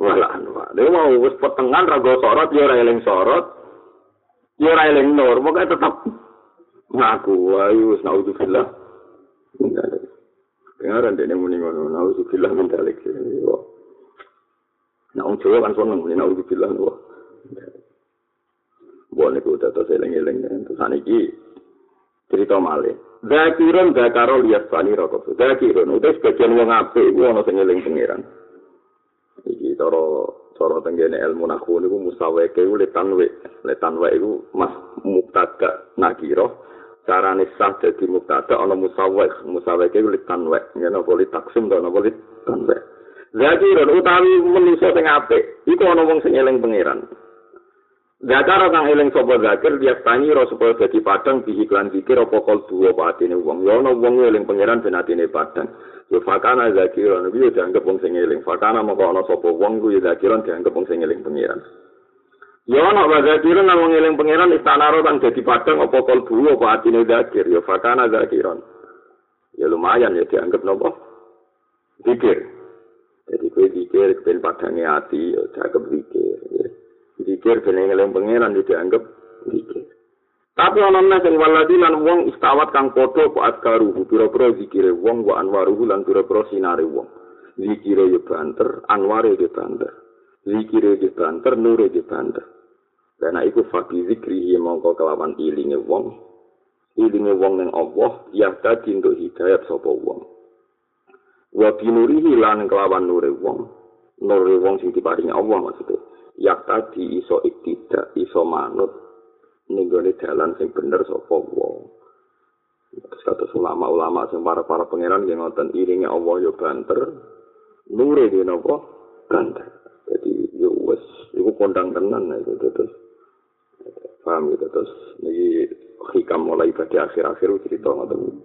wala anwa. Dia mau wis petengan rago sorot, ya eling sorot, ya eling nur. Pokoknya tetap ngaku. Ayo, naudzubillah. Dengaran dia muni ngono, naudzubillah min dalik. Nah, orang Jawa kan seneng naudzubillah. Boleh ku udah terus eling-eling. Terus saniki cerita malih. Zakirun zakaro lias fani rokok. Zakirun udah sebagian wong apik iku ana sing eling pangeran. Iki cara cara tenggene ilmu nahu niku musaweke iku letan we. Letan we iku mas muktada nakiro. Carane sah dadi muktada ana musawek. Musaweke iku letan we. Yen apa li taksum to apa li tan we. Zakirun utawi manusa sing apik iku ana wong sing eling pangeran. Zakar kang eling sapa zakir dia tani ro supaya dadi padang di iklan zikir apa kol duwa apa atine wong. Ya ana wong eling pangeran ben atine padang. Yo fakana zakir ana yo dianggep wong sing eling. Fakana moko ana sapa wong ku yo zakir dianggep wong sing eling pangeran. Yo ana wa zakir nang wong eling pangeran istana ro kang dadi padang apa kol duwa apa atine zakir. Yo fakana zakir ya lumayan ya dianggep nopo zikir. Jadi kue zikir ben padangnya ati yo dianggep zikir. ya. Dikir bening eling pangeran dianggap dikir. Tapi ana nang sing waladi lan wong istawat kang padha kok askaru pira-pira zikire wong wa anwaru lan pira-pira sinare wong. Zikire yo banter, anware yo banter. Zikire yo banter, nure yo banter. Karena iku fakir zikri mongko kelawan ilinge wong. Ilinge wong ning Allah ya dadi untuk hidayat sapa wong. Wa binurihi lan kelawan nure wong. Nure wong sing diparingi Allah maksudnya. Yak tadi iso iktidak iso manut. Nenggone dalan sing bener sapa terus kata ulama-ulama sing para para pangeran yang ngoten iringe Allah yo banter nure di nopo banter. Jadi yo wes iku kondang tenan itu terus. Paham gitu terus. Ini hikam mulai pada akhir-akhir cerita ngoten.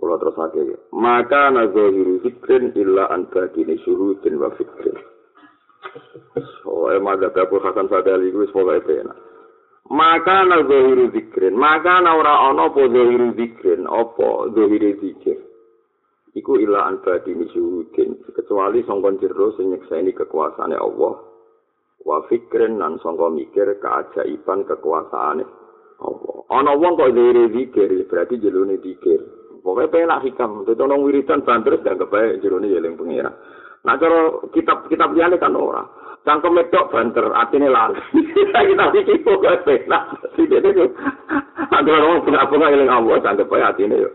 Kalau terus akhirnya, maka nazohiru fikrin illa anbadini syuhudin wa fikrin. Oh, emang ada Abu Hasan Sadali itu semoga itu enak. Maka na zahiru zikrin, maka na ora ono po zahiru zikrin, opo zahiru zikir. Iku ila anbadi nisyuhudin, kecuali songkon jero sing nyekseni kekuasaane Allah. Wa fikrin nan songko mikir keajaiban kekuasaane Allah. Ono wong kok zahiru zikir, berarti jelune zikir. Pokoknya penak hikam, itu nong wiridan banter, dan kebaik jerone yeling pengira. Nah, cara kitab-kitab liane kan ora. Cangkem medok banter, atine lali. Kita iki kok penak. Sithik itu. <laughs> Ada orang bunga-bunga eling Allah, cangkem bae atine yo.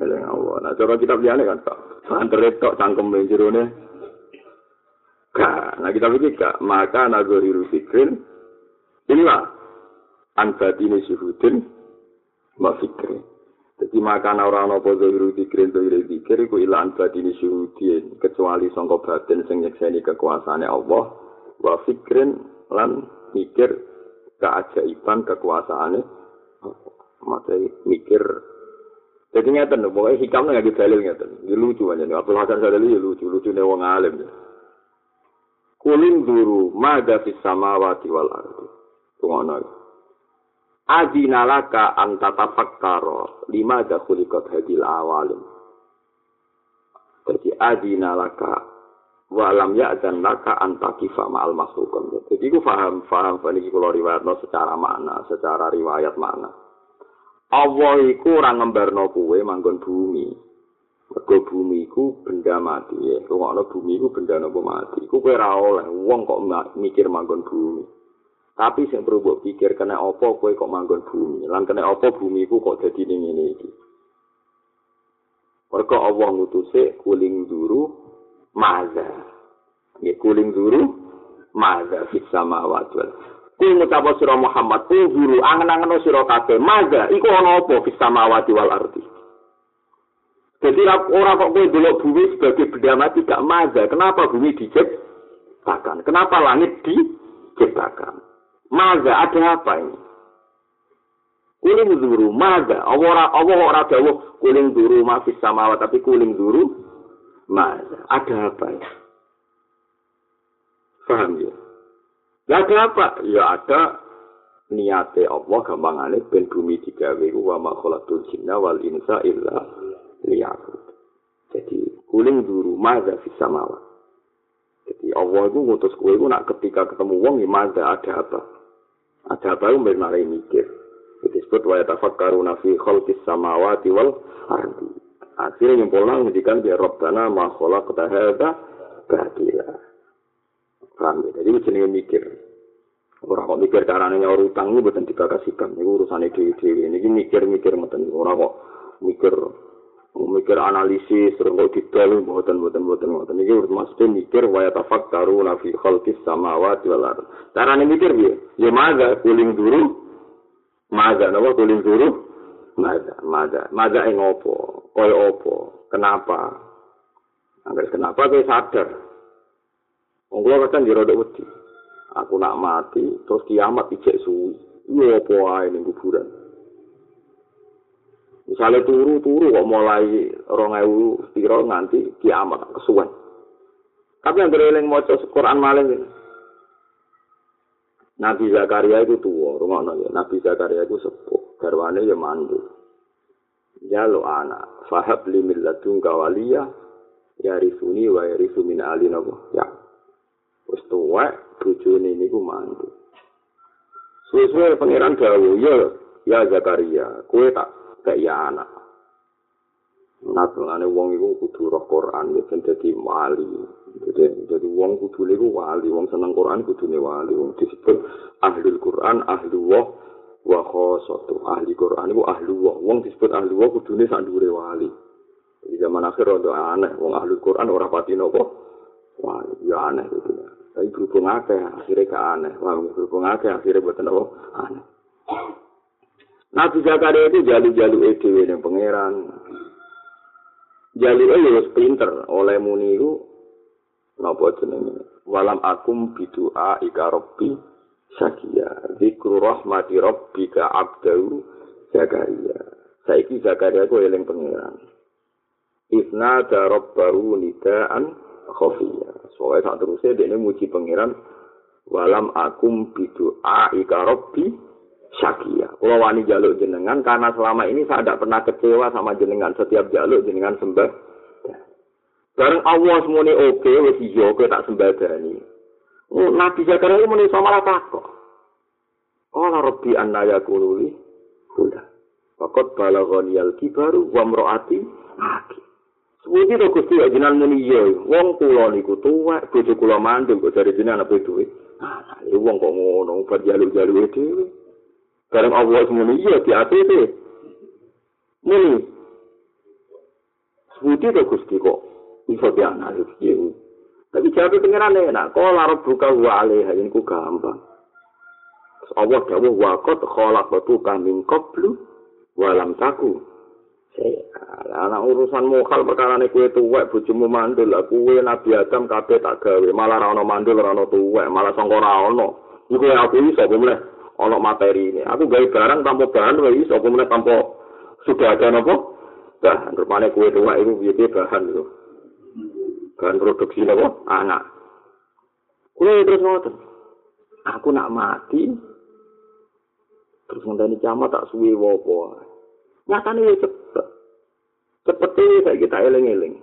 Eling Allah. Nah, cara kitab liane kan kok. Banter itu cangkem jerone. Ka, nah kita pikir kak, maka nagori rusikrin, inilah anbatini syuhudin, mbak Jadi makan orang nopo zahiru dikir zahiru dikir iku ilan batini syuhudin kecuali sangka batin sing nyekseni kekuasaane Allah. Wa fikrin lan mikir keajaiban kekuasaane mate mikir. Jadi ngeten lho pokoke hikam nggak dalil ngeten. Iki lucu aja Abdul Hasan Sadali ya lucu lucu nih wong alim. Kulin duru maga fis samawati wal ardi. Ngono Adina laka antata fakkaro lima ada kulikot hadil awalim. Jadi adina laka walam ya dan laka antakifa ma'al makhlukun. Jadi aku faham, faham, ini kalau riwayat secara makna, secara riwayat makna. Allah iku ora ngembarno kuwe manggon bumi. Mergo bumi iku benda mati ya. Rungokno bumi iku benda nopo mati. Iku kowe ora oleh wong kok mikir manggon bumi. Tapi sing perlu mbok pikir kena apa kowe kok manggon bumi. Lan kena apa bumi ku kok dadi ning ngene iki. Mergo Allah ngutuse kuling duru maza. Ya kuling duru maza fis samawati wal Kuwi ngucap sira Muhammad, "Ku guru angen-angen sira kabeh, maza iku ana apa fis samawati wal ardi?" Jadi orang kok kowe delok bumi sebagai benda mati gak maza. Kenapa bumi diciptakan? Kenapa langit diciptakan? Maza ada apa ini? Kuling duru, maza. Allah Allah ora dawuh kuling masih sama tapi kuling duru maza. Ada apa ini? Paham ya? Ada apa? Ya ada niate Allah gampangane ben bumi digawe wa ma jinna wal insa illa liya'bud. Jadi kuling duru maza fis samawat. Jadi Allah itu ngutus kue itu nak ketika ketemu wong ya ada apa? Ada apa yang bermarai mikir. Itu disebut wa yatafakkaru nafi khalqis samawati wal ardi. Akhirnya nyimpulnya ngendikan biar Rabbana ma khalaqta hadza batila. Paham ya? Jadi jenenge mikir. Orang kok mikir caranya nyaur utang ini bukan dibakasikan. Ini urusannya dewi-dewi. Ini mikir-mikir. Orang kok mikir mikir analisis terus kok didol mboten mboten mboten mboten. Iki mesti mikir wa tafakkaru la fi khalqis samawati wal ard. Carane mikir piye? Ya maga kuling dulu maga napa kuling dulu maga maga. Maga ing opo koyo opo kenapa? Angger kenapa kowe sadar? Wong kula kadang jero wedi. Aku nak mati terus kiamat ijek suwi. Iya opo ae ning kuburan Misalnya turu-turu kok mulai rong ewu piro nganti kiamat kesuwen. Tapi yang bereling mau Quran maling. Nabi Zakaria itu tua, rumah ya. Nabi Zakaria itu sepuh, garwane ya mandu. Ya lo anak, fahab limil ladung kawalia, ya risuni wa ya ali nabo. Ya, wis tua, bujuni ini ku mandu. Suwe-suwe pangeran gawu, ya, ya Zakaria, kue tak kaya anak. Natulane wong iku kudu roh Quran ya dadi wali. Jadi, jadi wong kudu niku wali, wong seneng Quran kudune wali. Wong disebut ahli Quran, ahli wa wa khosatu. Ahli Quran iku ahli wa. Wong disebut ahli wa kudune sak dhuwure wali. Di zaman akhir rada aneh wong ahli Quran ora pati napa. Wah, ya aneh itu. Tapi berhubung akeh, akhirnya ke aneh. Wah, berhubung akeh, akhirnya buat apa? Aneh. Nabi Zakaria itu jalu-jalu itu yang pangeran. Jalu itu harus pinter. Oleh muni itu napa jenenge? Walam akum bidua ika robbi syakia zikru rahmati rabbika abdahu Zakaria. Saiki Zakaria ku eling pangeran. Isna da rabbahu nidaan khafiyya. Soalnya saat terusnya dia muji pangeran walam akum bidua ika robbi syakia. Kalau wani jaluk jenengan karena selama ini saya tidak pernah kecewa sama jenengan setiap jaluk jenengan sembah. Bareng Allah semuanya oke, wes iyo oke tak sembah dani. Oh, Nabi Zakaria itu muni sama lah kok. Allah Rabbi anna yakululi huda. Fakot balagoni al kibaru wa mro'ati aki. Sebuti to Gusti ya jenengan muni iya. Wong kula niku tuwek, bojo kula mandul kok jare jenengan apa duwe. Ah, wong kok ngono, bar jaluk-jaluk dhewe. Bareng Allah semuanya iya di ATT. Ini. Sebuti ke Gusti kok. Bisa dianalisis. Ya. Tapi jawabnya pengiran enak. Kau larut buka wale. Ini ku gampang. Allah dawa wakot kholak batu kaming koplu. Walam taku. Anak urusan mokal perkara ini kue tuwek. Bujumu mandul. Kue Nabi Adam kabeh tak gawe. Malah rano mandul rano tuwek. Malah songkor rano. Iku aku bisa boleh. Ana materi ini. Aku gawe barang tanpa bahan wae iso apa meneh tanpa sudah ada napa? Bahan rupane kue tua itu piye bahan itu. Bahan produksi napa? Anak. Kue terus ngoten. Aku nak mati. Terus ngenteni camat tak suwe wopo. Nyatane ya cepet. Cepet saya kita eling-eling.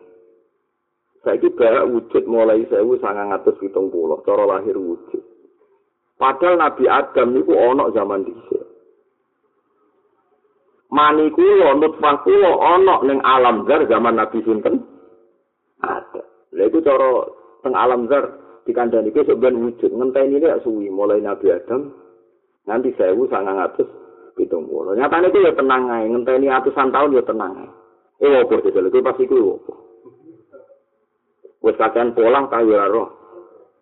Saya kita wujud mulai saya sangat ngatus hitung pulau. Cara lahir wujud. Padahal Nabi Adam niku ana zaman dhisik. Mani kula nutfah kula ana ning alam zar zaman Nabi sinten? Ada. Lha iku cara teng alam zar dikandani iki sok ben wujud ngenteni nek suwi mulai Nabi Adam nanti sewu sangang atus pitung puluh. Nyatane itu ya tenang ae, ngenteni atusan tahun ya tenang ae. Eh opo jajal itu pasti ku opo. Wes kakean pola kaya roh.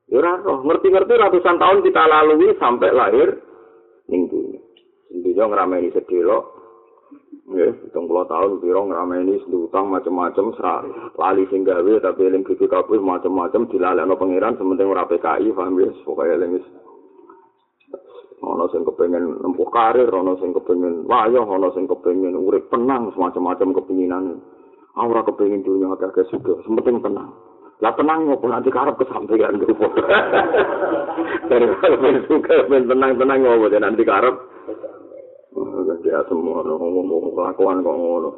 Ora roh, ngerti-ngerti ratusan tahun kita lalui sampai lahir ning dunia. Dunia ngrameni sedelo Nggih, 70 tahun piro ngrameni utang macam-macam lali sing gawe tapi eling BPKB macam-macam dilalekno pangeran sementing ora PKI paham wis pokoke eling wis ana sing kepengin nempuh karir ana sing kepengin wayah ana sing kepengin urip tenang semacam-macam kepinginan. Ora kepengin dunia agak suka sementing tenang lah tenang ngopo nanti karep kesampaian gitu <laughs> dari kalau suka tenang-tenang ngopo nanti karep ganti asem ngono ngomong kelakuan kok ngono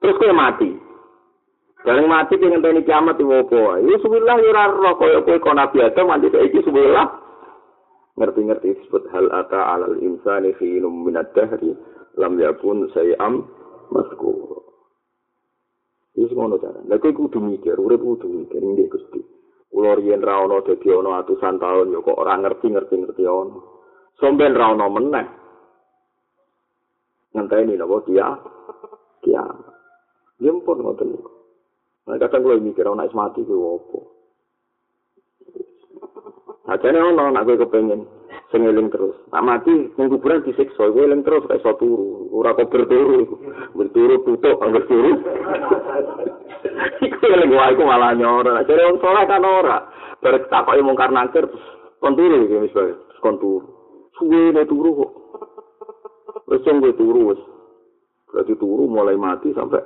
terus kowe mati Bareng mati pengen tani kiamat di wopo. Ya sebelah ya raro kaya kowe kok nabi Adam mati saiki sebelah. Ngerti-ngerti disebut hal ata alal insani fi minad dahri lam yakun sayam maskur. Wis ngono cara. Lah kowe kudu mikir, urip kudu mikir nggih Gusti. Kula riyen ra ono dadi ono atusan taun ya kok ora ngerti-ngerti ngerti ono. Somben ra ono meneh. ngenteni napa dia dia nyempur ngoten nah kadang kula mikir ana mati ku opo Ajane ono nek kowe kepengin sing eling terus. Nak mati ning kuburan disiksa, kowe eling terus kaya iso turu. Ora kok berturu. Berturu tutuk angger turu. Iku eling wae ku malah nyoro. Ajane wong saleh kan ora. Barek takoki mungkar nangkir kon turu iki wis bae. Kon turu. Suwe turu kok. Wis gue turu wis. Berarti turu mulai mati sampai.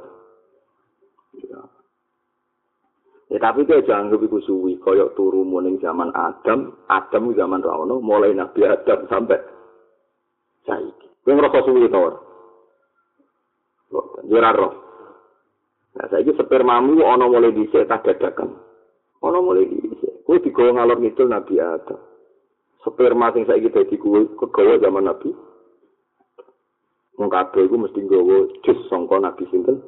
Ya tapi itu jangan lebih suwi koyok turu muning zaman Adam, Adam zaman Rano, mulai Nabi Adam sampai saiki. Kowe ngrasa suwi to ora? Ora roh. Nah, saiki spermamu ana mulai dhisik tak dadakan. Ana mulai dhisik. Kowe digawa ngalor ngidul Nabi Adam. Sperma sing saiki dadi kowe kegawa zaman Nabi Wong kabeh iku mesti nggawa jus sangka Nabi sinten?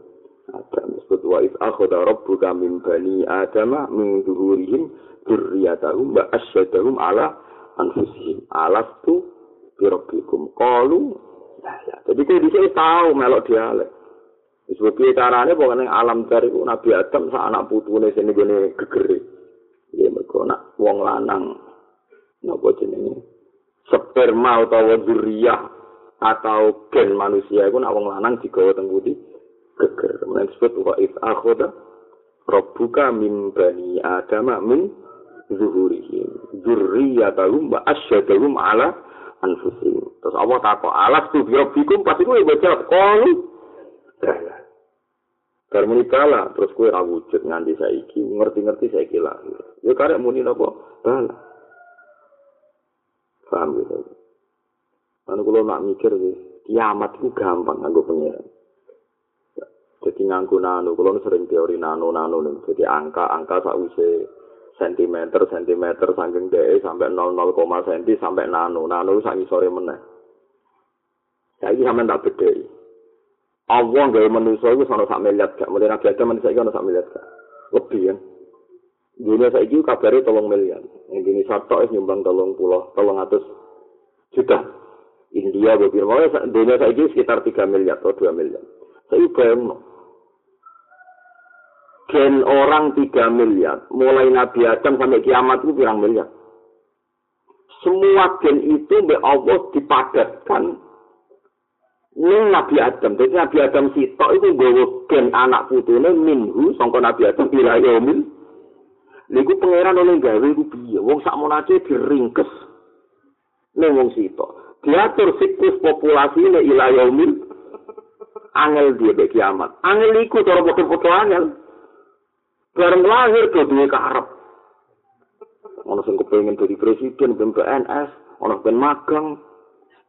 Adam disebut wa iz akhadha rabbuka min bani adama min zuhurihim dzurriyyatahum wa asyhadahum ala anfusihim. Alastu bi rabbikum. Qalu ya jadi kuwi dhisik tau melok dialek. Disebut piye carane? Pokoke alam dari Nabi Adam sak anak putune sing ngene gegere. Ya mergo nak wong lanang napa jenenge? Sperma utawa dzurriyyah atau gen manusia itu nak wong lanang digawa teng budi geger men disebut wa if akhoda rabbuka min bani adam min zuhurihim. Dzurriyyatahum wa asyhadahum ala anfusihim. Terus Allah takok alas tu bi rabbikum pasti kowe baca qalu Bar muni kala terus kowe ra wujud nganti saiki ngerti-ngerti saiki lahir. Ya karek muni napa? Bala. Paham gitu? Anu kalau nak mikir kiamat itu gampang nganggo pengiran. Jadi nganggo nano, kalau sering teori nano nano nih, jadi angka angka sakwise sentimeter sentimeter saking deh sampai 00, senti sampai nano nano sangi sore meneh. Saya ini sampai tak beda. Allah nggak manusia itu sama sak miliar gak, mulai nabi ada manusia itu sak miliar gak, lebih kan. Dunia saya itu kabarnya tolong miliar, yang gini satu es nyumbang tolong pulau, tolong atas juta. India mau dunia saya ini sekitar 3 miliar atau 2 miliar. Saya bayang gen orang 3 miliar, mulai Nabi Adam sampai kiamat itu pirang miliar. Semua gen itu oleh Allah dipadatkan ning Nabi Adam. Jadi Nabi Adam sitok itu nggawa gen anak putune minhu sangka Nabi Adam ila yaumil. Niku pangeran oleh gawe iku piye? Wong sak monace diringkes ning wong sitok. diatur siklus populasi ini ila yaumil angel dia kiamat angel iku cara foto-foto angel bareng lahir ke duwe karep ono sing kepengin dadi presiden ben PNS ono ben magang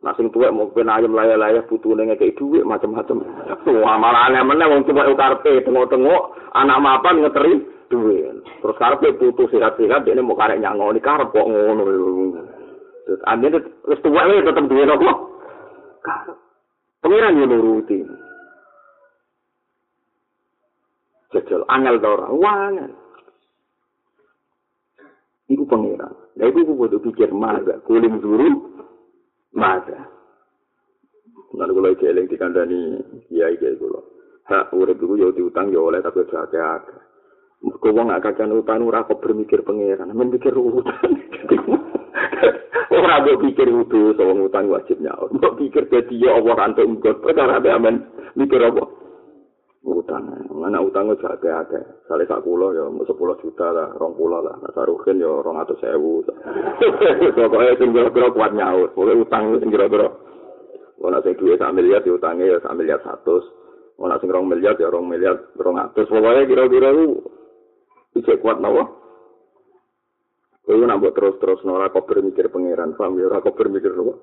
Nah sing tuwek mau ben ayam laya-laya putune ngekek dhuwit macam-macam. Wah malah aneh meneh wong tuwek karepe tengok-tengok anak mapan ngeteri dhuwit. Terus karepe putu sehat-sehat dene mau karek nyangoni karep kok ngono. Terus ambil tua ini tetap duwe nopo. Pengiran yo nuruti. Jajal angel ta ora? Wangel. Iku pengiran. Lah iku kudu pikir maga, kuling dulu maga. Nanti kalau iki eling dikandani kiai kiai kula. Hak urip iku yo diutang yo oleh tapi aja akeh. Kau wong gak kacan utang ora kok pangeran, men mikir utang. <laughs> Ora mbok pikir kudu sama utang wajib nyaur. Mbok pikir dadi ya Allah kantuk nggon perkara amen mikir apa? Utang. Mana utang wis akeh-akeh. Sale sak kula ya 10 juta lah, 20 lah. Nek sarugen ya 200.000. <laughs> Pokoke sing kira kuat nyaur. Pokoke utang sing kira-kira. Ora sing duwe sak miliar diutange ya sak miliar 100. Ora sing 2 miliar ya 2 miliar 200. Pokoke kira-kira ku bisa kuat nawa. Kowe nambah terus-terus ora kok bermikir pangeran, paham ya ora kok bermikir apa?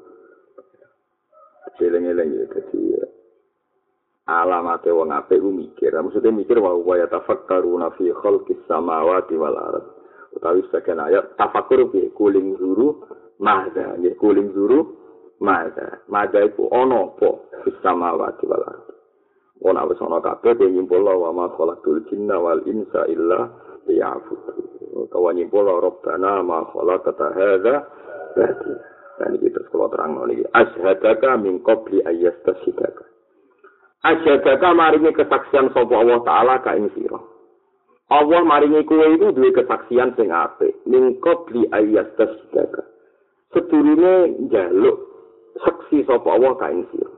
Eleng-eleng ya dadi alamate wong apik ku mikir. Maksudnya mikir wa wa yatafakkaruna fi khalqis samawati wal ard. Utawi sekian ayat tafakkur fi kuling zuru mahda, ya kuling zuru mahda. Mahda iku ono apa fis samawati wal ard. Ora wis ana kabeh nyimpul wa ma khalaqul jinna wal insa illa liya'budun. utawa nyimpul rabbana ma khalaqata hadza dan iki terus kula terang niki asyhadaka min qabli ayyastasidaka asyhadaka maringi kesaksian sapa Allah taala ka ing sira Allah maringi kuwe itu duwe kesaksian sing apik min qabli ayyastasidaka sedurunge njaluk saksi sapa Allah ka ing sira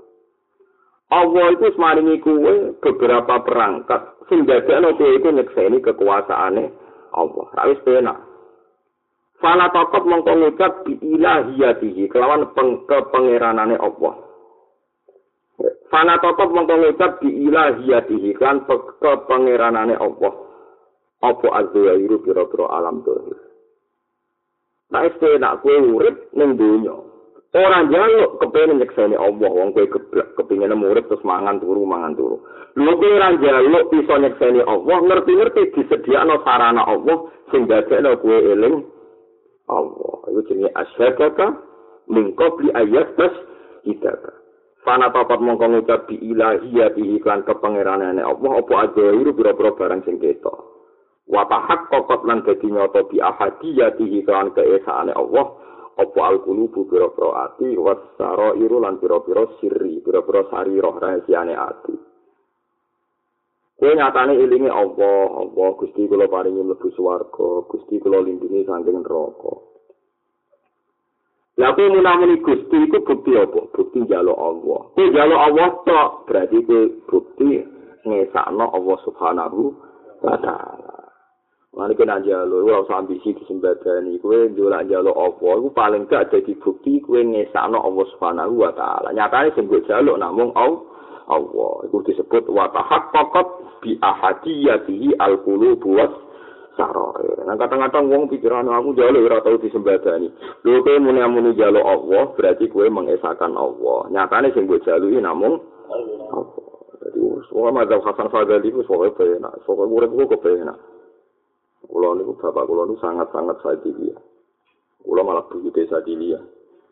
Allah itu maringi kuwe beberapa perangkat sing dadekno kuwe iku nyekseni kekuasaane Allah. Rawis penak. Fala tokot mongko ngucap bi ilahiyatihi kelawan peng kepengeranane Allah. Fala tokot mongko ngucap bi ilahiyatihi kelawan kepengeranane Allah. Apa azwairu pira-pira alam dohir. Nah, itu enak kue urip ning dunya. Ora njaluk kepengin nyekseni Allah wong kowe geblek kepengin murid terus mangan turu mangan turu. Lho kowe ora njaluk iso nyekseni Allah, ngerti-ngerti disediakno sarana Allah sing dadekno kowe eling Allah. Iku jenenge asyhadaka min qabli ayat tas kita. Fana papat mongko ngucap bi ilahiyatihi kan kepangeranane Allah apa aja iru pira-pira barang sing ketok. Wa tahak kokot lan dadi nyata bi ahadiyatihi kan keesaane Allah. apa al-qulubu pira-pira ati wasara iru lan pira-pira sirri pira-pira sari roh rahasiane ati Kue nyatane ilingi Allah, Allah Gusti kula paringi mlebu swarga, Gusti kula lindungi saking neraka. Lah kue munamuni Gusti iku bukti apa? Bukti njaluk Allah. Kue njaluk Allah tok, berarti kue bukti ngesakno Allah Subhanahu wa taala. Mane kena jalo, ora usah ambisi disembadani. Kowe njolak jalo apa? Iku paling gak dadi bukti kowe ngesakno Allah Subhanahu wa taala. Nyatane sing mbok jaluk namung Allah. Iku disebut wa tahaqqaqat bi ahadiyatihi al-qulub was sarair. Nah kadang-kadang wong pikiran aku jalo ora tau disembadani. Lho kowe muni muni jalo Allah, berarti kowe mengesahkan Allah. Nyatane sing mbok jaluki namung. Jadi, semua mazhab Hasan Fadali itu soalnya penak. Soalnya murid gue kepenak. Kulo niku bapak kulo niku sangat-sangat sadilia. Kulo malah begitu desa dilia.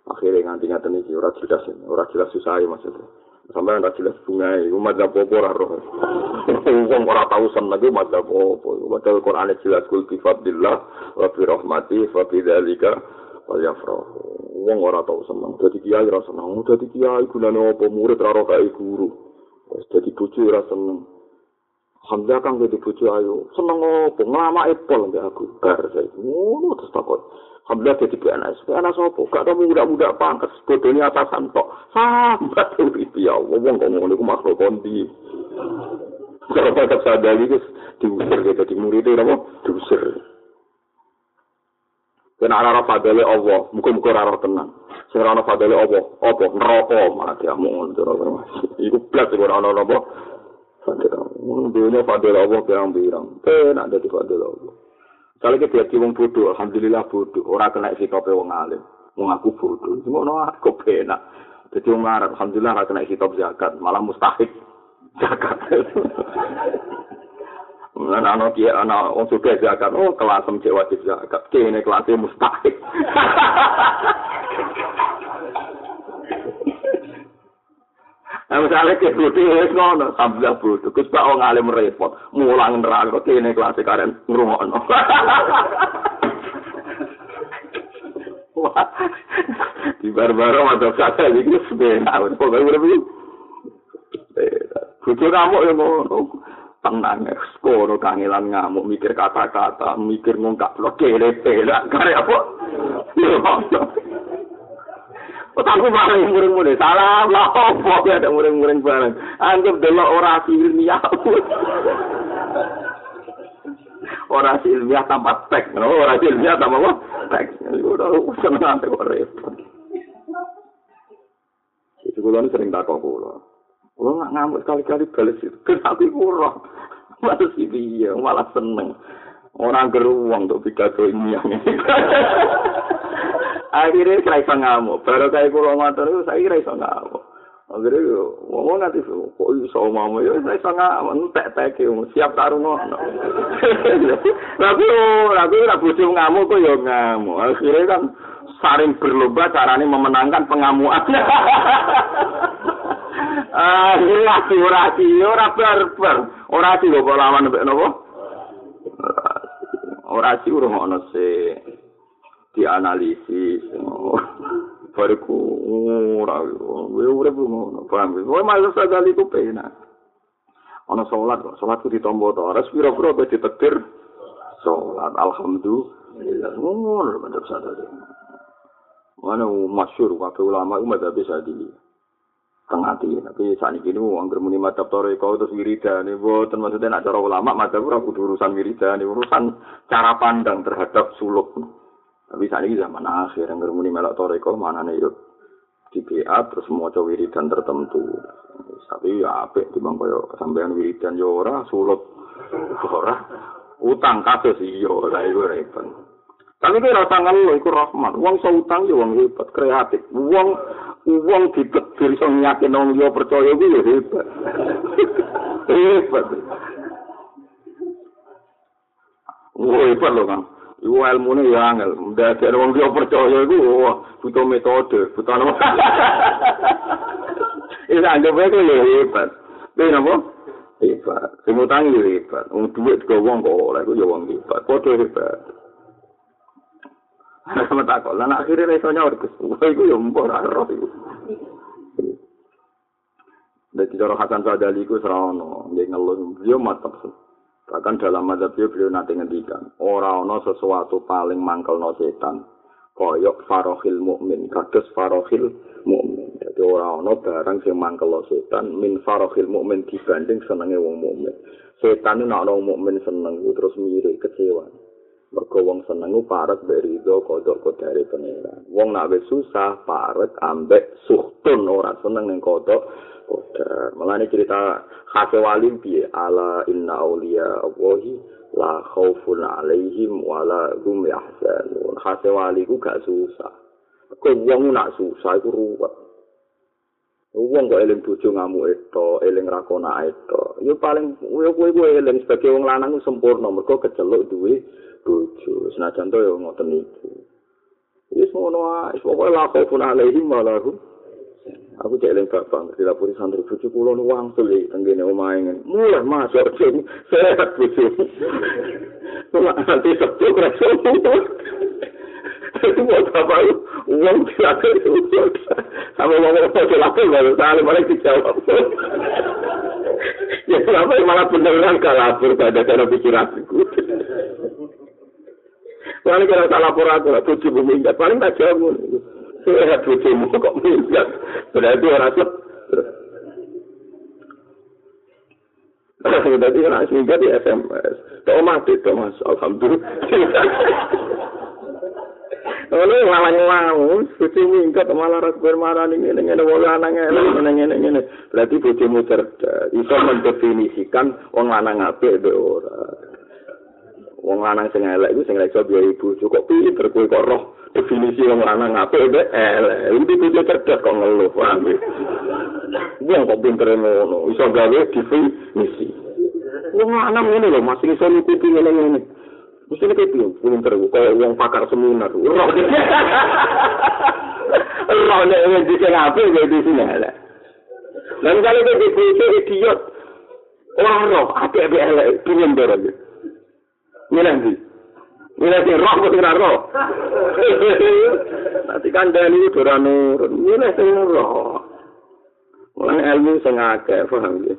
Akhirnya nganti ngaten iki ora jelas, ora jelas susah maksudnya. Sampai <laughs> ora jelas bunga iku madzhab apa ora roh. Wong ora tau seneng iku madzhab apa. Padahal Quran jelas kul bi fadlillah wa bi rahmati fa bi dzalika wal yafrah. Wong ora tau seneng. Dadi kiai ora seneng. Dadi kiai gunane apa murid ora kae guru. Dadi bojo ora seneng. Alhamdulillah kang jadi bojo ayo. Seneng opo nglama epol mbek aku. Bar saya. Ngono terus takut. Alhamdulillah jadi PNS. PNS opo? Gak ada muda-muda pangkat. Sebetulnya atasan tok. Sambat urip ya Allah. Wong kok ngono iku makhluk kondi. Kalau pangkat sadari itu diusir gitu. Di murid itu apa? Diusir. Dan arah fadale Allah, muka-muka arah tenang. Sing ana fadale Allah, apa neraka mati amun ngono. Iku blas iku ana apa? Fadil Allah. Fadil Allah pirang-pirang. Penak dadi fadil Allah. Kalau kita jadi wong bodoh, alhamdulillah bodoh. Orang kena sikapnya wong alim. Wong aku bodoh. Cuma no aku penak. Jadi wong ngarep, alhamdulillah ora kena sikap zakat, malah mustahik zakat. Lan <laughs> ana ki ana wong suka zakat, oh kelas cek wajib zakat. Kene kelasnya mustahik. <laughs> Nah, misalnya ke budi, wis ngono, sambil budi. Kus pak wong alim repot, mulang neraka kene kelas karen ngrungokno. Di bar-baro ada kata iki sebenarnya, pokoke urip iki. Bojo ngamuk ya ngono. Tenang ya, skono kangelan ngamuk, mikir kata-kata, mikir ngungkap lo kere pelak, kare apa? Utangku paling muring-muring salah lah opo ya ada muring-muring bareng. Anggap delok orasi ilmiah. orasi ilmiah tanpa teks, no? orasi ilmiah tanpa apa? Teks. Udah seneng kok repot. Itu kulo sering takok kulo. Kulo nggak ngamuk sekali-kali balas itu. Kenapa kulo? Malah sih dia malah seneng. Orang geruang untuk pidato ini yang <laughs> akhirnya saya iso ngamuk baru kayak kulo motor itu saya kira iso ngamuk akhirnya yo ngomong nanti kok iso mamu yo saya iso ngamuk entek tek siap taruh ngono tapi tapi lah bujuk ngamuk kok yo ngamuk akhirnya kan saling berlomba caranya memenangkan pengamuan akhirnya orasi orasi ora barbar orasi kok lawan mbek nopo orasi urung ono sih dianalisis <laughs> bariku ora urip ngono paham we malah sadali ku pena. Ana salat kok. Salat ku ditombo to. Ora pira-pira kok ditektir salat. Alhamdulillah. Ngono mantap sadali mana masyur kabeh ulama ku madzhab sadili tengah hati tapi saat ini mau anggar muni madhab tore kau terus wiridan ini buatan maksudnya nak cara ulama madhab ora urusan wiridan urusan cara pandang terhadap suluk Tapi saat ini zaman akhir, yang ngermuni melok toreko, mana nih yuk di PA terus mau coba wiridan tertentu. Tapi ya apik di bangko kesampaian wiridan yo ora sulut ora utang kasus iyo lah itu repot. Tapi kira rasa ngeluh iku rahmat. Wong so utang yo wong hebat, kreatif. Wong wong ditetir iso nyakin wong liya percaya kuwi yo hebat. hebat. <laughs> Wah, hebat lho, Kang. Iku ilmune ya angel. Ndadek wong dia percaya iku butuh metode, butuh apa. <laughs> Iki anggap wae kok hebat. Ben apa? Hebat. Sing utang yo hebat. Wong duit kok wong kok oleh iku yo wong hebat. Padha hebat. <laughs> Sama takut, lan akhirnya reso nyaur Gus. <laughs> Wah, iku yo mbok ora roh iku. Dadi cara Hasan Sadali iku serono, dia ngeluh, dia mantap. Bahkan dalam madzhab beliau nanti ngendikan, ora ana sesuatu paling mangkel no setan. Koyok farohil mukmin, kados farohil mukmin. Jadi ora ana barang sing mangkel no setan min farohil mukmin dibanding senenge wong mukmin. Setan itu nak mukmin seneng terus mirip kecewa. Mergo wong seneng ku parek dari itu kodok kodare pangeran. Wong nak wis susah parek ambek suhtun ora seneng ning kodok kodar. Malah cerita khase wali piye ala inna auliya Allahi la khaufun alaihim wala hum yahzanun. Khase wali ku gak susah. Kok wong nak susah iku ruwet. Wong kok eling bojo ngamuk eto, eling rakona eto. Ya paling yo kowe kowe eling sebagai wong lanang sempurna mergo keceluk duwe bojo. Senajan to yo ngoten niku. Wis ngono ae, pokoke la khaufun alaihim wala hum Aku cek eling bapak, ngerti lapori santri bucu kulo nu wang suli, tenggine omah ingin. Mulai masuk, sing sehat bucu. Tunggu nanti sabtu kerasa Itu buat apa itu? Uang itu. Sama ngomong apa silakan, baru saling balik dijawab. ya kenapa malah beneran kalapur pada cara pikiranku. Paling kalau tak lapor aku, bucu bumi, paling tak jawab. Sehat bojomu kok minggat. Berarti ora sep. Jadi kan minggat di SMS. Tuh mati tuh mas, alhamdulillah. Ono malah nglawu, bojo minggat malah ras bermarani ngene ngene wong lanang ngene ngene ngene. Berarti bojomu cerdas, iso mendefinisikan wong lanang apik mbek ora. Wong lanang sing elek iku sing iso biaya ibu cukup pinter kowe kok roh definisi wong lanang apik mbek elek. Iki bojo cerdas kok ngeluh paham. Wong kok pinter ngono, iso gawe definisi. Wong lanang ngene lho, masih iso ngikuti ngene ngene. Mesti nek iki pinter kaya wong pakar seminar. Roh. Roh nek wong dise apik kaya di sini elek. Lan kali itu bojo idiot. Ora roh, apik-apik elek, pinter. Milih ndi? Milih sing roh kok ora roh. <laughs> Nanti kandhani itu ora nurun. Milih sing roh. Mulane ilmu sing akeh, paham ya?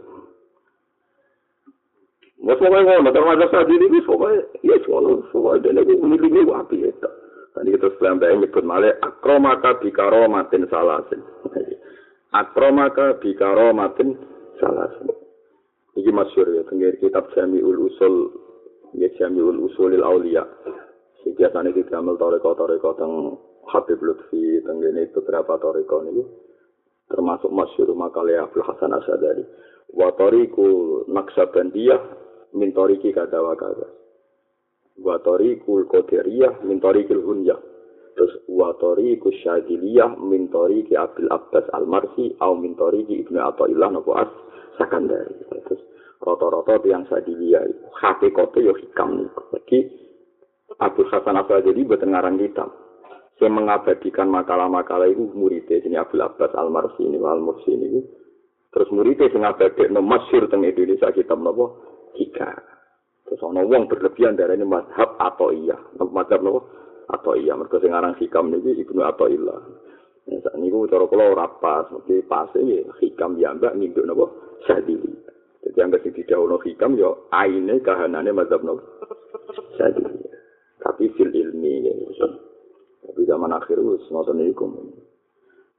Wes pokoke ngono, terus ada sadi iki pokoke ya sono, pokoke dene ku milih wae api eta. Tadi kita sebelah nyebut malih akromaka bikaro matin salasin. <laughs> akromaka bikaro matin salasin. Iki masyur ya, tenggir kitab Jami'ul Usul, ya Jami'ul Usulil Aulia. Si biasanya di gamel toreko-toreko teng Habib Lutfi, tenggini beberapa toreko ini. Termasuk masyur makalnya Abdul Hasan Asadari. Wa toriku naksabandiyah min toriki kada wa kada. Wa toriku koderiyah min toriki hunyah. Terus wa toriku syadiliyah min toriki Abdul Abbas Al-Marsi au min toriki Ibnu Atta'illah Nabu As Sakandari. Terus rata-rata yang sadiliyah itu hakikatnya ya hikam niku. Jadi Abdul Hasan Asadari boten ngarang kitab. Saya mengabadikan makalah-makalah itu muridnya ini Abdul Abbas Al-Marsi ini Al-Mursi ini Terus muridnya sing no masyhur teng Indonesia kitab napa? Hika. Terus ana wong berlebihan dari ini madhab atau iya. Madhab napa? Atau iya. Mereka sing aran hikam niki Ibnu ilah. Nah, saat ini cara ora pas, mesti pas ini hikam ya mbak nginduk napa? Sadili. Jadi yang kasih tidak ono hikam ya aine kahanane madhab napa? Sadili. Tapi fil ilmi ya. Tapi zaman akhir wis ngoten niku.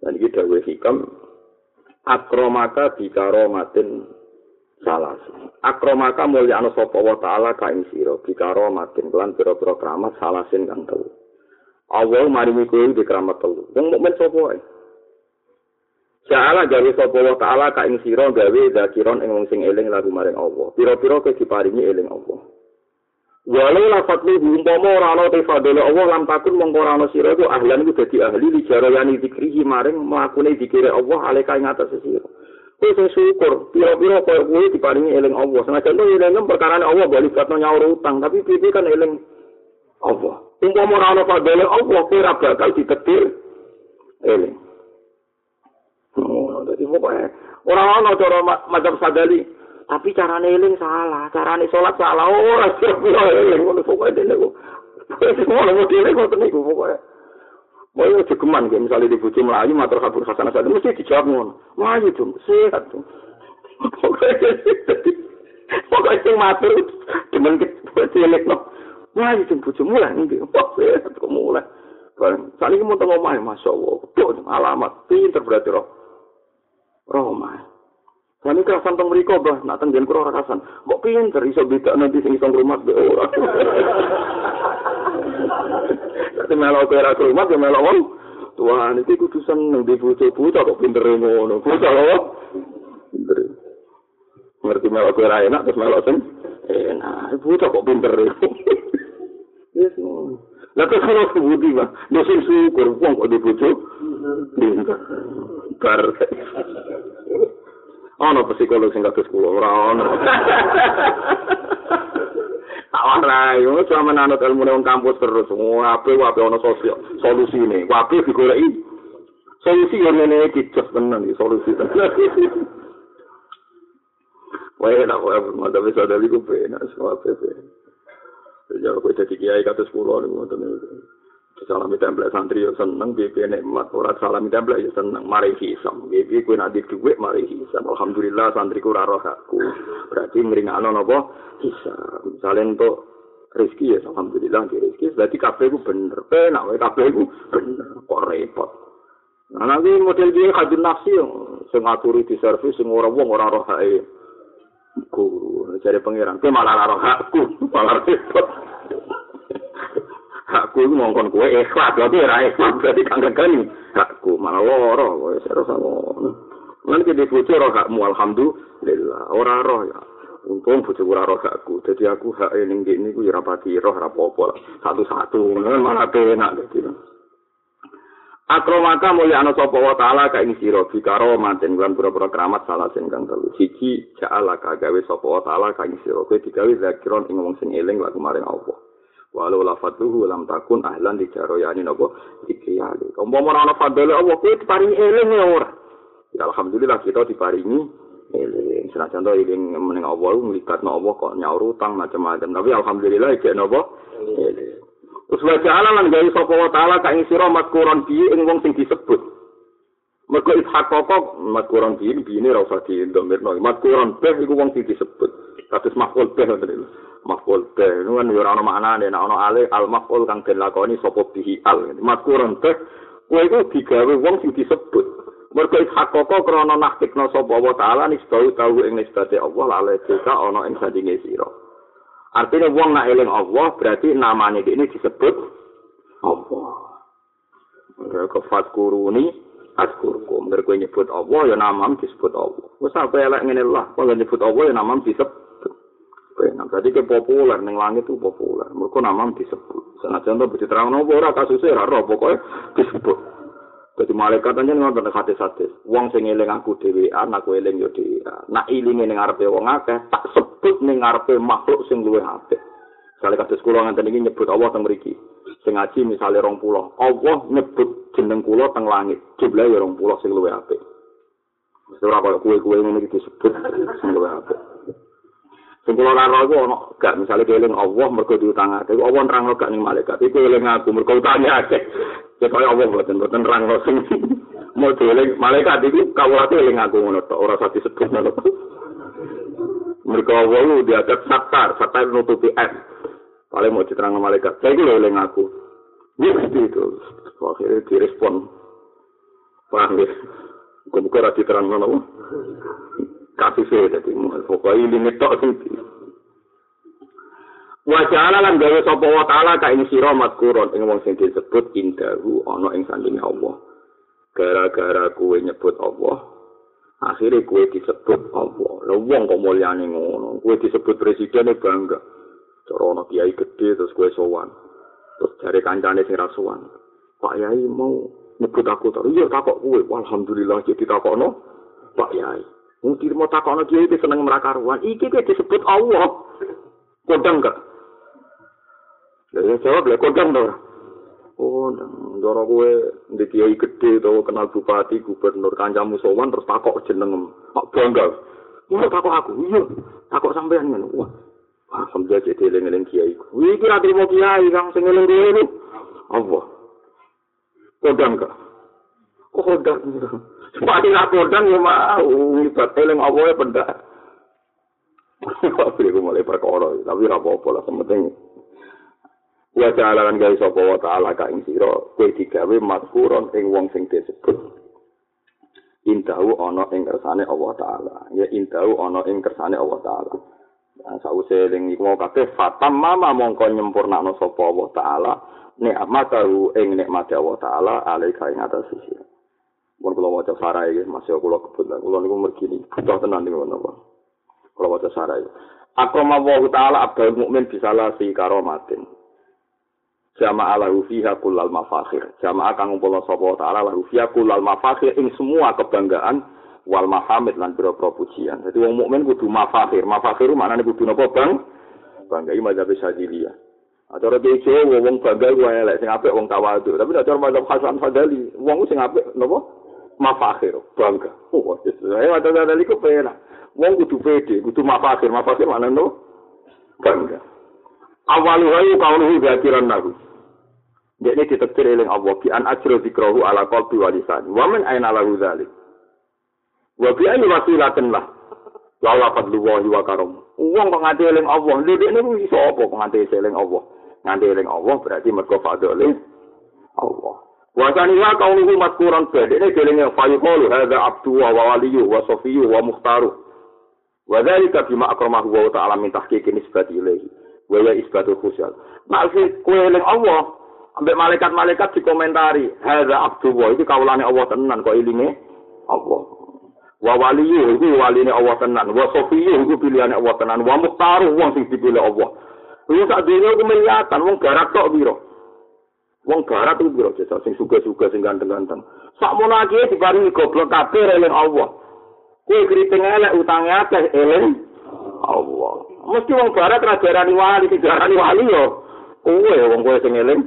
Dan iki dawuh hikam akromaka bikaromatin salas. Akromaka mulya ana sapa wa taala ka ing sira bikaromatin lan pira-pira kramat salasin kang telu. Allah maringi kowe di kramat telu. Wong mukmin sapa wae. Ja'ala gawe sapa wa taala ka ing sira gawe zakiron ing wong sing eling lagu maring Allah. Pira-pira kowe diparingi eling Allah. Walau lafat lu umpama ora ana te fadole Allah lam takun mongko ora ana sira iku ahlan iku dadi ahli li jarayani dikrihi maring mlakune dikire Allah ale kae ngatas sira. Kowe sing syukur, pira-pira koyo kowe diparingi eling Allah. Senajan to eling perkara Allah bali fatno nyaur utang, tapi piye kan eling Allah. Umpama ora ana fadole Allah ora bakal ditetir eling. Oh, dadi pokoke ora ana cara macam sadali. tapi carane eling salah, carane salat salah ora sira eling ngono pokoke dene kok. Semua lo modele kok niku pokoke. Mau aja geman kayak misalnya di bucu Melayu, matur kabur khasana saja, mesti dijawab ngono. Melayu dong, sehat dong. Pokoknya sing matur, demen cilik no. Melayu dong bucu mulai, wah sehat kok mulai. Saat ini mau tengok main, Masya Allah. Tuh, alamat, pinter berarti roh. Roh main. Kami kerasan tong mriko, Bah, nak tenggen kula ora kerasan. Kok pinter iso beda nanti sing iso ngrumat be ora. Tapi melok kowe ora ngrumat ya melok wong. Tuhan iki kudu seneng di bojo-bojo kok pinter ngono. Bojo lho. Pinter. Ngerti melok kowe ora enak terus melok sing enak. Bojo kok pinter. Yes. Lah kok ora sebudi, Bah. Dosen syukur wong kok di bojo. Pinter. Bar. Ana psikolog sing kados kula ora ana tak warai yo cuma manut ilmu nang kampus terus. Wae wae ana sosial solusine. Wae digoleki solusi yo ngene iki cus tenan iki solusi. Wae lah wae mada bisa dari ku pena semua pepe aku jadi kiai kata sepuluh nih, salami templek santri yo seneng piye nikmat ora salami templek yo seneng. Mari hisam piye kuwi nek dhuwit mari hisam. Alhamdulillah santri ku ora roh aku. Berarti ngringakno napa? Hisam. Misale untuk rezeki ya alhamdulillah di rezeki. Berarti kabeh ku bener. Penak wae kabeh ku bener kok repot. Nah nanti model dia kadun nafsi yo. Sing ngaturi di servis sing ora wong ora roh hae guru cari pangeran. Ke malah roh aku malah repot hakku iku mongkon kowe ikhlas berarti ora ikhlas berarti kang regani hakku malah loro kowe ora ngono. Lan ki dibucu roh hakmu alhamdulillah. Ora roh ya. Untung bojo ora roh hakku. Dadi aku hak ning kene iku ya rapati roh ora apa-apa satu-satu. Malah penak dadi. Akromaka mulya ana sapa wa taala ka ing sira bikaro manten lan pura-pura keramat salah sing kang telu. Siji ja'ala ka gawe sapa wa taala ka ing sira. Kowe digawe zakiron ing wong sing eling lagu maring Allah walau lafatuhu lam takun ahlan di jaroyani nopo dikriyali. Umpama ora ana fadhole Allah kuwi diparingi eling ya ora. Ya alhamdulillah kita diparingi eling. Senajan to eling meneng Allah nglibatno Allah kok nyaur utang macam-macam. Tapi alhamdulillah iki nopo. Terus wa ta'ala lan gawe sapa wa ta'ala ka ing sira matkuron bi ing wong sing disebut. Mergo ishak kok matkuron bi bi ini ra usah di domirno. Matkuron be iku wong sing disebut. Kados maf'ul bih ngoten Maf'ul bih niku kan ora ana maknane nek ana ale al maf'ul kang dilakoni sapa bihi al. Mazkurun bih kowe iku digawe wong sing disebut. Mergo hakoko krana nahtikna sapa wa taala nisbau tahu ing nisbate Allah lale desa ana ing sandinge sira. Artinya wong nak eling Allah berarti namanya ini disebut Allah. Mereka fatkuruni askurkum. Mereka nyebut Allah ya namam disebut Allah. Wes apa elek ngene lah, kalau nyebut Allah ya namam disebut. Nah, berarti ke populer ning langit itu populer. Mereka namam disebut. Senajan to diterang nopo ora kasusnya ora roh pokoke disebut. Jadi malaikat aja ngotot hati hati. Wong sing eling aku dhewean, aku eling yo dhewean. Nak ilinge ning ngarepe wong akeh, tak sebut ning ngarepe makhluk sing luwih apik. Sale kados kula ngenten iki nyebut Allah teng mriki. Sing ngaji misale 20. Allah nyebut jeneng kula teng langit. Jumlah ya 20 sing luwih apik. Wis ora kaya kuwe-kuwe ngene iki disebut sing luwih apik. Sing kula iku ana gak misale keling Allah mergo diutangake. Allah nerangno gak ning malaikat. Iku eling aku mergo utange akeh. Ya kaya Allah mboten mboten nerangno sing <laughs> mau dieling malaikat iki kawulate eling aku ngono tok ora usah disebut ngono. Mergo Allah diadat satar, satar nutupi S. paling mau diterang malaikat saya itu oleh ngaku ini pasti itu akhirnya direspon paham ya bukan bukan rasi kasih saya tadi pokoknya ini ngetok sih Wajah lan gawe sapa wa taala ka ing sira matkurun ing wong sing disebut indahu ana ing sandinge Allah. Gara-gara kuwe nyebut Allah, akhirnya kuwe disebut Allah. Lah wong kok mulyane ngono, kuwe disebut presiden bangga. cara ana kiai gedhe terus kowe sowan. Terus jare kancane sing rasuwan Pak Yai mau nyebut aku to iya takok kowe. Alhamdulillah jadi takokno Pak Yai Wong dirimo takokno kiai iki seneng mrakaruan iki kok disebut Allah kodang gak Lah jawab lah kodang to Oh, ndoro kowe ndek kiai gedhe to kenal bupati, gubernur, kancamu sowan terus takok jeneng Pak Bangga. Iya takok aku, iya. Takok sampean ngono. Wah, Alhamdulillah jadi eling-eling kiai. Wih, kira terima kiai, kang sing eling dia itu. Apa? Kodang? Kok kodang? Sepati nak kodang ya mau. Ngibat eling apa ya benda. Tapi aku mulai perkara. Tapi apa-apa lah. Sementing. Wa ta'ala lan gawe sapa wa ta'ala ka ing sira kowe digawe mazkuron ing wong sing disebut indahu ana ing kersane Allah taala ya indahu ana ing kersane Allah taala Nah, sause ning iku mau kabeh fatam mama mongko nyempurnakno sapa Allah taala nikmat tahu ing nikmat Allah taala alaika ing atas sisi. Mun kula waca sarai iki masih kula kebetulan kula niku mergi iki butuh tenan niku napa. Kula waca sarai. Akrama wa taala abdul mukmin bisa la fi karomatin. Jama ala fiha kullal mafakhir. Jama kang ngumpulna sapa taala lahu fiha kullal mafakhir ing semua kebanggaan wal mahamid lan biro pujian. Jadi wong mukmin kudu mafakhir. Mafakhir maknane kudu napa bang? Bangga iki mazhab Syadziliyah. Acara bejo wong bangga ku elek sing apik wong tawadhu. Tapi acara mazhab Hasan Fadali, wong sing apik napa? Mafakhir, bangga. Oh, wis. Ayo ada dalil iku penak. Wong kudu pede, kudu mafakhir. Mafakhir maknane napa? Bangga. Awalu hayu kaunuhu zakiran nahu. Jadi ditektir eling Allah bi an ajro zikrahu ala qalbi wa lisan. Wa min aina lahu dzalik? Wa bi ayi wasilatin lah. Wa wa fadlullahi wa karam. Wong kok nganti eling Allah, ndek niku iso apa kok nganti eling Allah? Nganti eling Allah berarti mergo fadlile Allah. Wa sani wa kauluhu mazkuran badene delinge fa yuqalu hadza abdu wa waliyyu wa safiyyu wa mukhtaru. Wa dzalika bima akramahu wa ta'ala min tahqiqi nisbati ilaihi. Wa ya isbatul khusyal. Maksud kowe eling Allah, ambek malaikat-malaikat dikomentari, hadza abdu wa iki kawulane Allah tenan kok ilinge Allah. wa waliyu iku waline Allah tenan wa sofiyu iku pilihane Allah tenan wa muhtaru wong sing dipilih Allah Iku sak dene iku melihatan wong garat tok piro wong garat iku piro jasa sing suga-suga sing ganteng-ganteng. Sak mono iki diparingi goblok kabeh eling Allah. Kowe kriting elek utange akeh eling Allah. Mesti wong garat ra jarani wali dijarani wali yo. Kowe wong kowe sing eling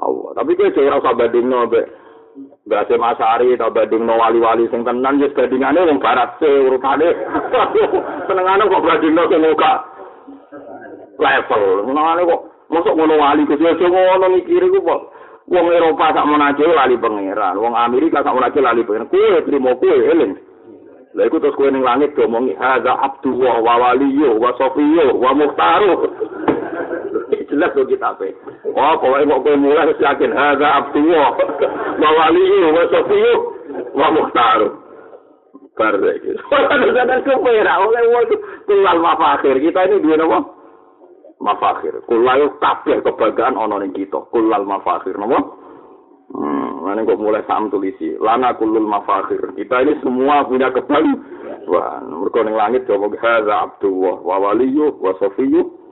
Allah. Tapi kowe ora usah bandingno mbek. Berarti Mas Ari no wali-wali sing tenan ya bandingane wong barat se urutane. <laughs> Senengane kok banding no sing muka level. Senengane kok masuk ngono wali ke sing ngono mikir iku kok wong Eropa sak menaje wali pangeran, wong Amerika sak menaje wali pangeran. Kuwe trimo kuwe eling. Lha iku terus kowe ning langit diomongi hadza abdullah wa waliyyu wa safiyyu wa muhtaru. <laughs> Jelas kok kita apa? Oh, pokoknya mau kowe mulai harus yakin hadza abdullah wa waliyyu wa safiyyu wa muhtaru. Bar iki. <laughs> Kadang kepera oleh wong kulal mafakhir. Kita ini duwe napa? Mafakhir. Kulal kabeh kebanggaan ana ning kita. Kulal mafakhir napa? Hmm, ini kok mulai sam tulisi. Lana kulul mafakhir. Kita ini semua punya kebanggaan. Mereka ning langit coba hadza Abdullah wa waliyyu wa safiyyu.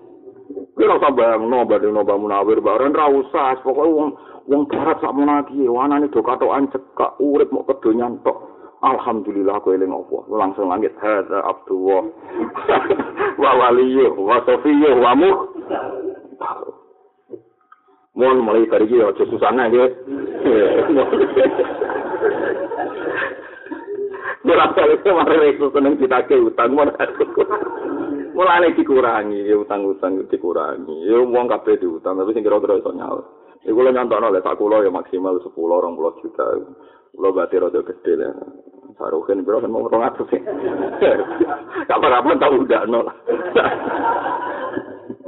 Kira bayang no badhe no munawir bareng ra usah. Pokoke wong wong barat sak menaki wanane do katokan cekak urip mau kedonyan tok. Alhamdulillah aku eling apa. Langsung langit. Hadza Abdullah. <laughs> Wa waliyyu wa safiyyu wa mu. Mohon mulai dari dia, ojo susana dia. <laughs> Berapa itu kemarin itu seneng kita ke utang mau mulai dikurangi ya utang-utang dikurangi. Ya uang kabeh diutang tapi sing kira-kira iso nyaur. Iku lho nyontokno lek sak kula ya maksimal 10 20 juta. Kula berarti rada gede lah Saruhin bro kan mau orang atas sih. Kapan-kapan tahu udah nol.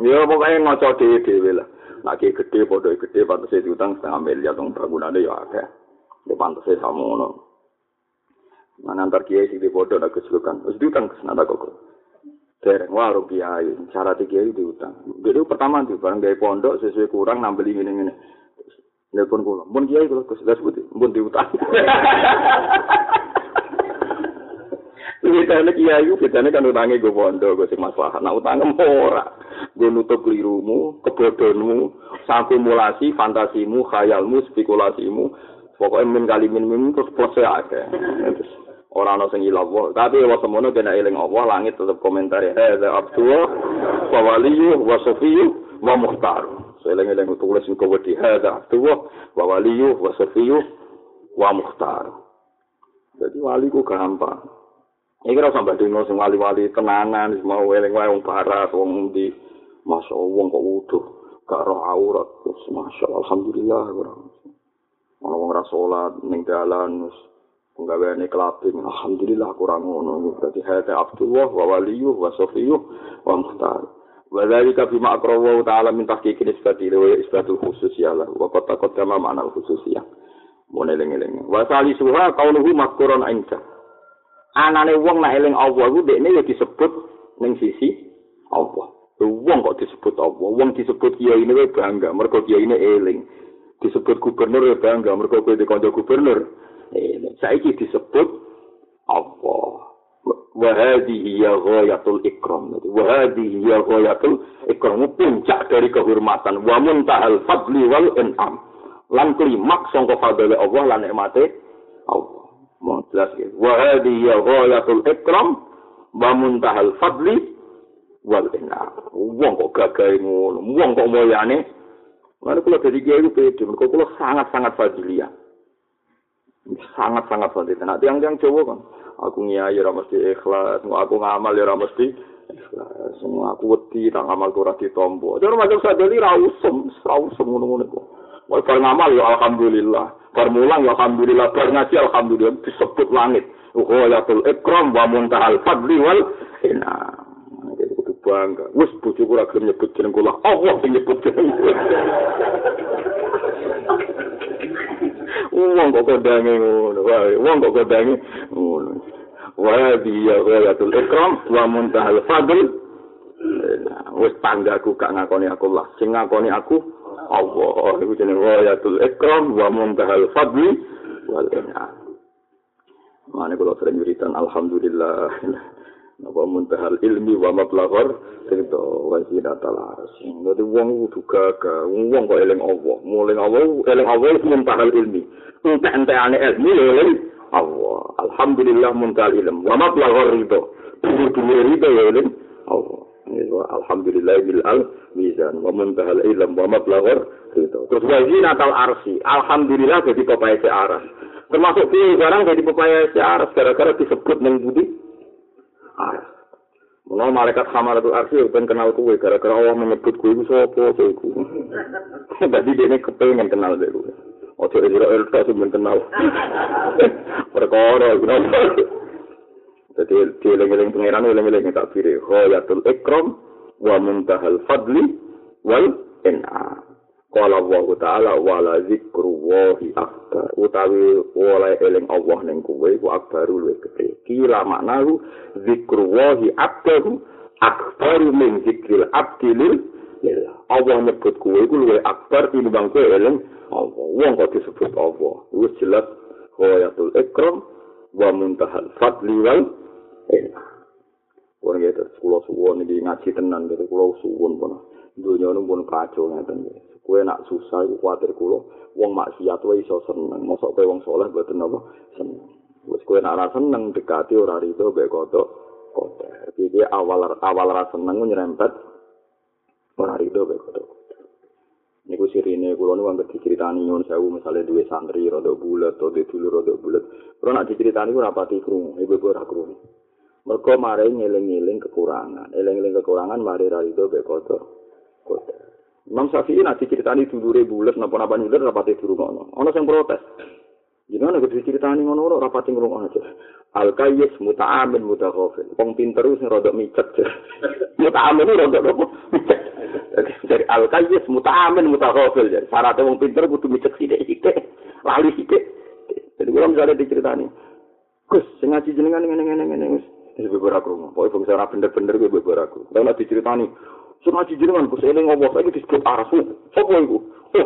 Ya pokoknya ngocok dewe lah. Lagi gede, bodoh gede, pantasnya diutang setengah miliar, dong bangunannya ya ada. Ya pantasnya sama ngono. Nah, nanti kiai sih di bodoh, ada kesulitan. Terus diutang ke sana, kok. Dereng, wah, kiai. Cara di kiai diutang. Jadi pertama tuh, barang dari pondok, sesuai kurang, nambah ini, ini, ini. Kula, mun kiai kula lha sebut mun diutang. Kita kiai itu bedanya kan utangnya gue pondok, gue sing masalah. Nah utangnya ora. Gue nutup kelirumu, kebodohanmu, sakumulasi, fantasimu, khayalmu, spekulasimu. Pokoknya min kali min min terus plus ya ada. Orang nasi ngilah Tapi wa semono kena eling Allah langit tetap komentar ya. Hei, Abdullah, wa waliyu, wa sofiyu, wa muhtar. Seling eling tulis engkau wedi. Hei, Abdullah, wa waliyu, wa sofiyu, wa muhtar. Jadi wali ku gampang. Iki ora sampe dino sing wali-wali tenanan mau eling wae wong barat wong di Masya Allah kok wuduh? Gak roh aurat terus Masya Allah Alhamdulillah Ono wong ra salat ning dalan wis penggaweane kelaping Alhamdulillah kurang ngono. Berarti hate Abdullah wa waliyu wa safiyyu wa muhtar. Wa dzalika bima aqrawa ta'ala min tahqiqin isbati wa isbatul khususiyah wa qad taqaddama ma'na khususiyah. Mun eling-eling. Wa salisuha qauluhu mazkurun inda. Anane wong nek eling Allah iku dekne ya disebut ning sisi Allah. Wong kok disebut Allah, wong disebut kiai ini bangga mergo kiai ini eling. Disebut gubernur ya bangga mergo kowe di kanca gubernur. Eh, saiki disebut Allah. Wa hadhihi ya ghayatul ikram. Wa hadhihi ya ghayatul ikram puncak dari kehormatan wa muntahal fadli wal in'am. Lan klimaks sangka fadhile Allah lan nikmate Allah. Mau jelas ya. Wa hadhihi ghayatul ikram wa muntahal fadli wal inna. Wong kok gagal ngono, wong kok moyane. Mana kula dari kiai itu pede, mereka kula sangat-sangat fadilia. Sangat-sangat fadilia. Nah, tiang-tiang Jawa kan, aku nyai ora mesti ikhlas, aku ngamal ya ora mesti ikhlas. Semua aku wedi, tak ngamal ora ditompo. Jadi macam sadeli ra usum, ra usum ngono-ngono kok. Bar ngamal ya alhamdulillah. Bar mulang ya alhamdulillah. Bar ngaji alhamdulillah disebut langit. Ghayatul ikram wa muntahal fadli wal ina. Jadi kudu bangga. Wis bojoku ora gelem nyebut jeneng kula. Allah sing nyebut jeneng. Wong kok kondange ngono. Wong kok kondange ngono. Wa bi ghayatul ikram wa muntahal fadli. Wis tanggaku gak ngakoni aku lah. Sing ngakoni aku Allah iku jenenge wayatul ikram wa muntahal fadli wal in'am. Mane kula sering wiridan alhamdulillah. Napa muntahal ilmi wa mablaghar itu wasilatul arsy. Dadi wong kudu gagah, wong kok eling Allah, muling Allah, eling Allah muntahal ilmi. Entek-entekane ilmi eling Allah. Alhamdulillah muntahal ilm wa mablaghar itu. Dhuwur-dhuwur itu eling Allah. Alhamdulillah bil al mizan wa muntahal ilm wa gitu. Terus wazina tal arsi. Alhamdulillah jadi pepaya si aras. Termasuk pilih barang jadi pepaya si aras gara-gara disebut neng budi aras. Menawa malaikat hamalatul arsi ben kenal kue gara-gara Allah menyebut kue itu sapa iku. <laughs> Dadi dene kepengen kenal deh kue. Ojo Israel tok sing kenal. <laughs> Perkara Jadi dieling-eling pangeran eling-eling takbir. Ghayatul ikram wa muntahal fadli wal in'am. Qala Allah Ta'ala wala zikrullahi akbar. Utawi oleh eling Allah ning kuwe ku akbaru luwih gedhe. Kila maknahu zikrullahi akbaru akbaru min zikril abdi lil Allah nyebut kuwe ku luwih akbar tinimbang kowe eling Allah. Wong kok disebut Allah. Wis jelas ghayatul ikram wa muntahal fadli wal in'am. Wong ya terus kula suwun iki ngaji tenan gitu kula suwun pun. Dunya pun kacau ngeten iki. Kue nak susah, kue khawatir kulo. Wong maksiat wae iso seneng. Mosok kue wong soleh buat apa? Seneng. Wes kue nak rasa seneng dekati ora itu be kodok kotor. Jadi awal awal rasa seneng nyerempet ora itu be kodok. Niku sirine kulo nu anggere diceritani nyon sewu misale duwe santri rada bulet atau dulur rada bulet. Kulo nak diceritani ora pati krungu, ibu ora krungu. Mergo mare ngeling-eling kekurangan. Eling-eling kekurangan mare ra itu be kodok. Kotor. Imam Syafi'i nanti ceritani dulure bulet napa-napa nyulir rapati dirungokno. Ana sing protes. Gimana nek diceritani ngono ora rapati ngrungokno aja. Al kayyis muta'amin mutaghafil. Wong pinter sing rada micet. <laughs> muta'amin rada apa? Jadi al kayyis muta'amin mutaghafil. Jadi syaratnya wong pinter kudu micet sithik-sithik. Lali sithik. Jadi kula misalnya diceritani. Gus, sing ngaji jenengan ngene-ngene ngene wis. Wis beberapa krungu. Pokoke bangsa ora bener-bener kuwi beberapa krungu. Lah diceritani, Sing ngaji jenengan Gus eling ngopo saiki disebut arasu. Sopo iku? <laughs>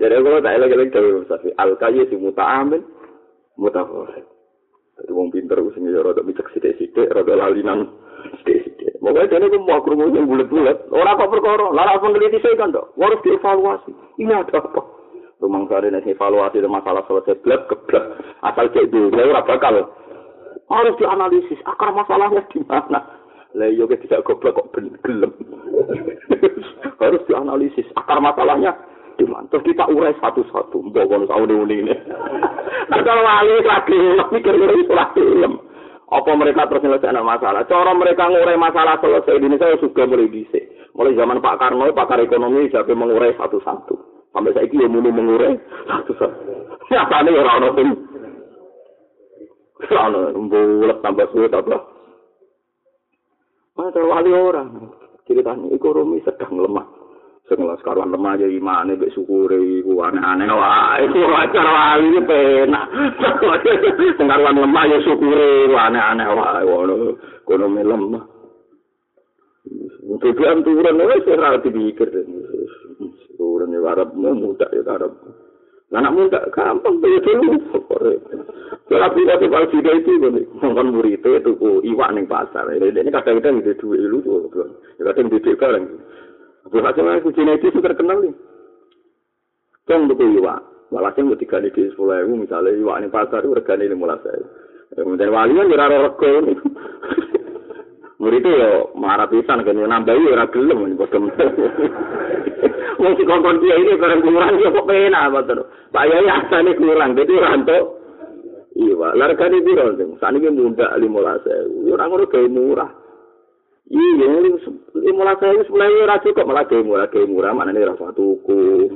Jadi kalau tak eling-eling dhewe Safi al kayyi muta'amil mutafawid. Jadi wong pinter wis ya rada micek sithik-sithik, rada lalinan sithik-sithik. Moga jane ku mau krungu sing bulet-bulet. Ora kok perkara, lara peneliti saya kan. Harus dievaluasi. Ini ada apa? Rumang sare nek evaluasi masalah selesai blek keblek. Asal cek dulu, ora bakal. Harus dianalisis akar masalahnya di mana. Lah yo tidak goblok kok gelem. <laughs> Harus dianalisis akar masalahnya di mana. Terus kita urai satu-satu. Mbok kono saune ini. <laughs> Kalau wali lagi itu lagi Apa mereka terus menyelesaikan masalah? Cara mereka ngurai masalah selesai di Indonesia sudah mulai bisa. Mulai zaman Pak Karno, pakar ekonomi sampai mengurai satu-satu. Sampai saya ini mulai mengurai satu-satu. <laughs> Nyatanya ya orang-orang pun. Orang-orang bulat tambah sulit apa. Ada wali orang. Ceritanya ekonomi sedang lemah. Setelah sekarang lemah aja imane mbek syukure iku aneh-aneh wae. Iku wajar wali iki penak. Sekarang lemah ya syukure aneh-aneh wae ngono. Ekonomi lemah. Tujuan turun wis ora dipikir. Turun ya arep muda ya arep. Anak muda gampang tuh dulu. Tapi tapi kalau sudah itu nonton murid itu tuh iwak neng pasar. Ini ini kadang-kadang di dua ilu tuh, kadang di tiga orang. Berhasil aku genetis itu terkenal nih. Tong tuh iwak. Walhasil mau tiga di sepuluh ribu misalnya iwak neng pasar itu regane lima belas ribu. Kemudian wali kan rego Murid itu ya marah pisan kan nambahi ora gelem bodoh. <laughs> Wong si kongkon dia ini barang kurang ya kok penak betul. Pak Yai asane kurang dadi ora entuk. Iya, largane piro sing saniki muda 15000. Ya ora ngono gawe murah. Iya, lima belas ribu sepuluh ribu racu kok malah gawe murah, gawe murah mana nih rasa tuku.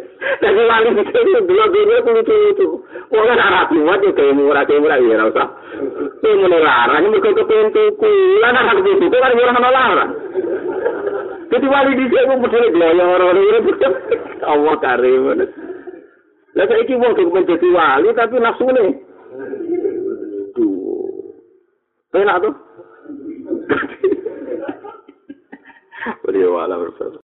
<laughs> Tapi wali itu dua dua itu lucu lucu. Wong kan arah kuat ya kayak murah kayak murah ya rasa. Ini mau larang, ini kepengen tuku. Lah nak tuku itu kan murah sama larang. Jadi wali di sini pun betul betul orang-orang. Allah karim. Lah saya wong menjadi wali tapi nafsu nih. Tuh. <laughs> Penak tuh. Beliau wala berfirman.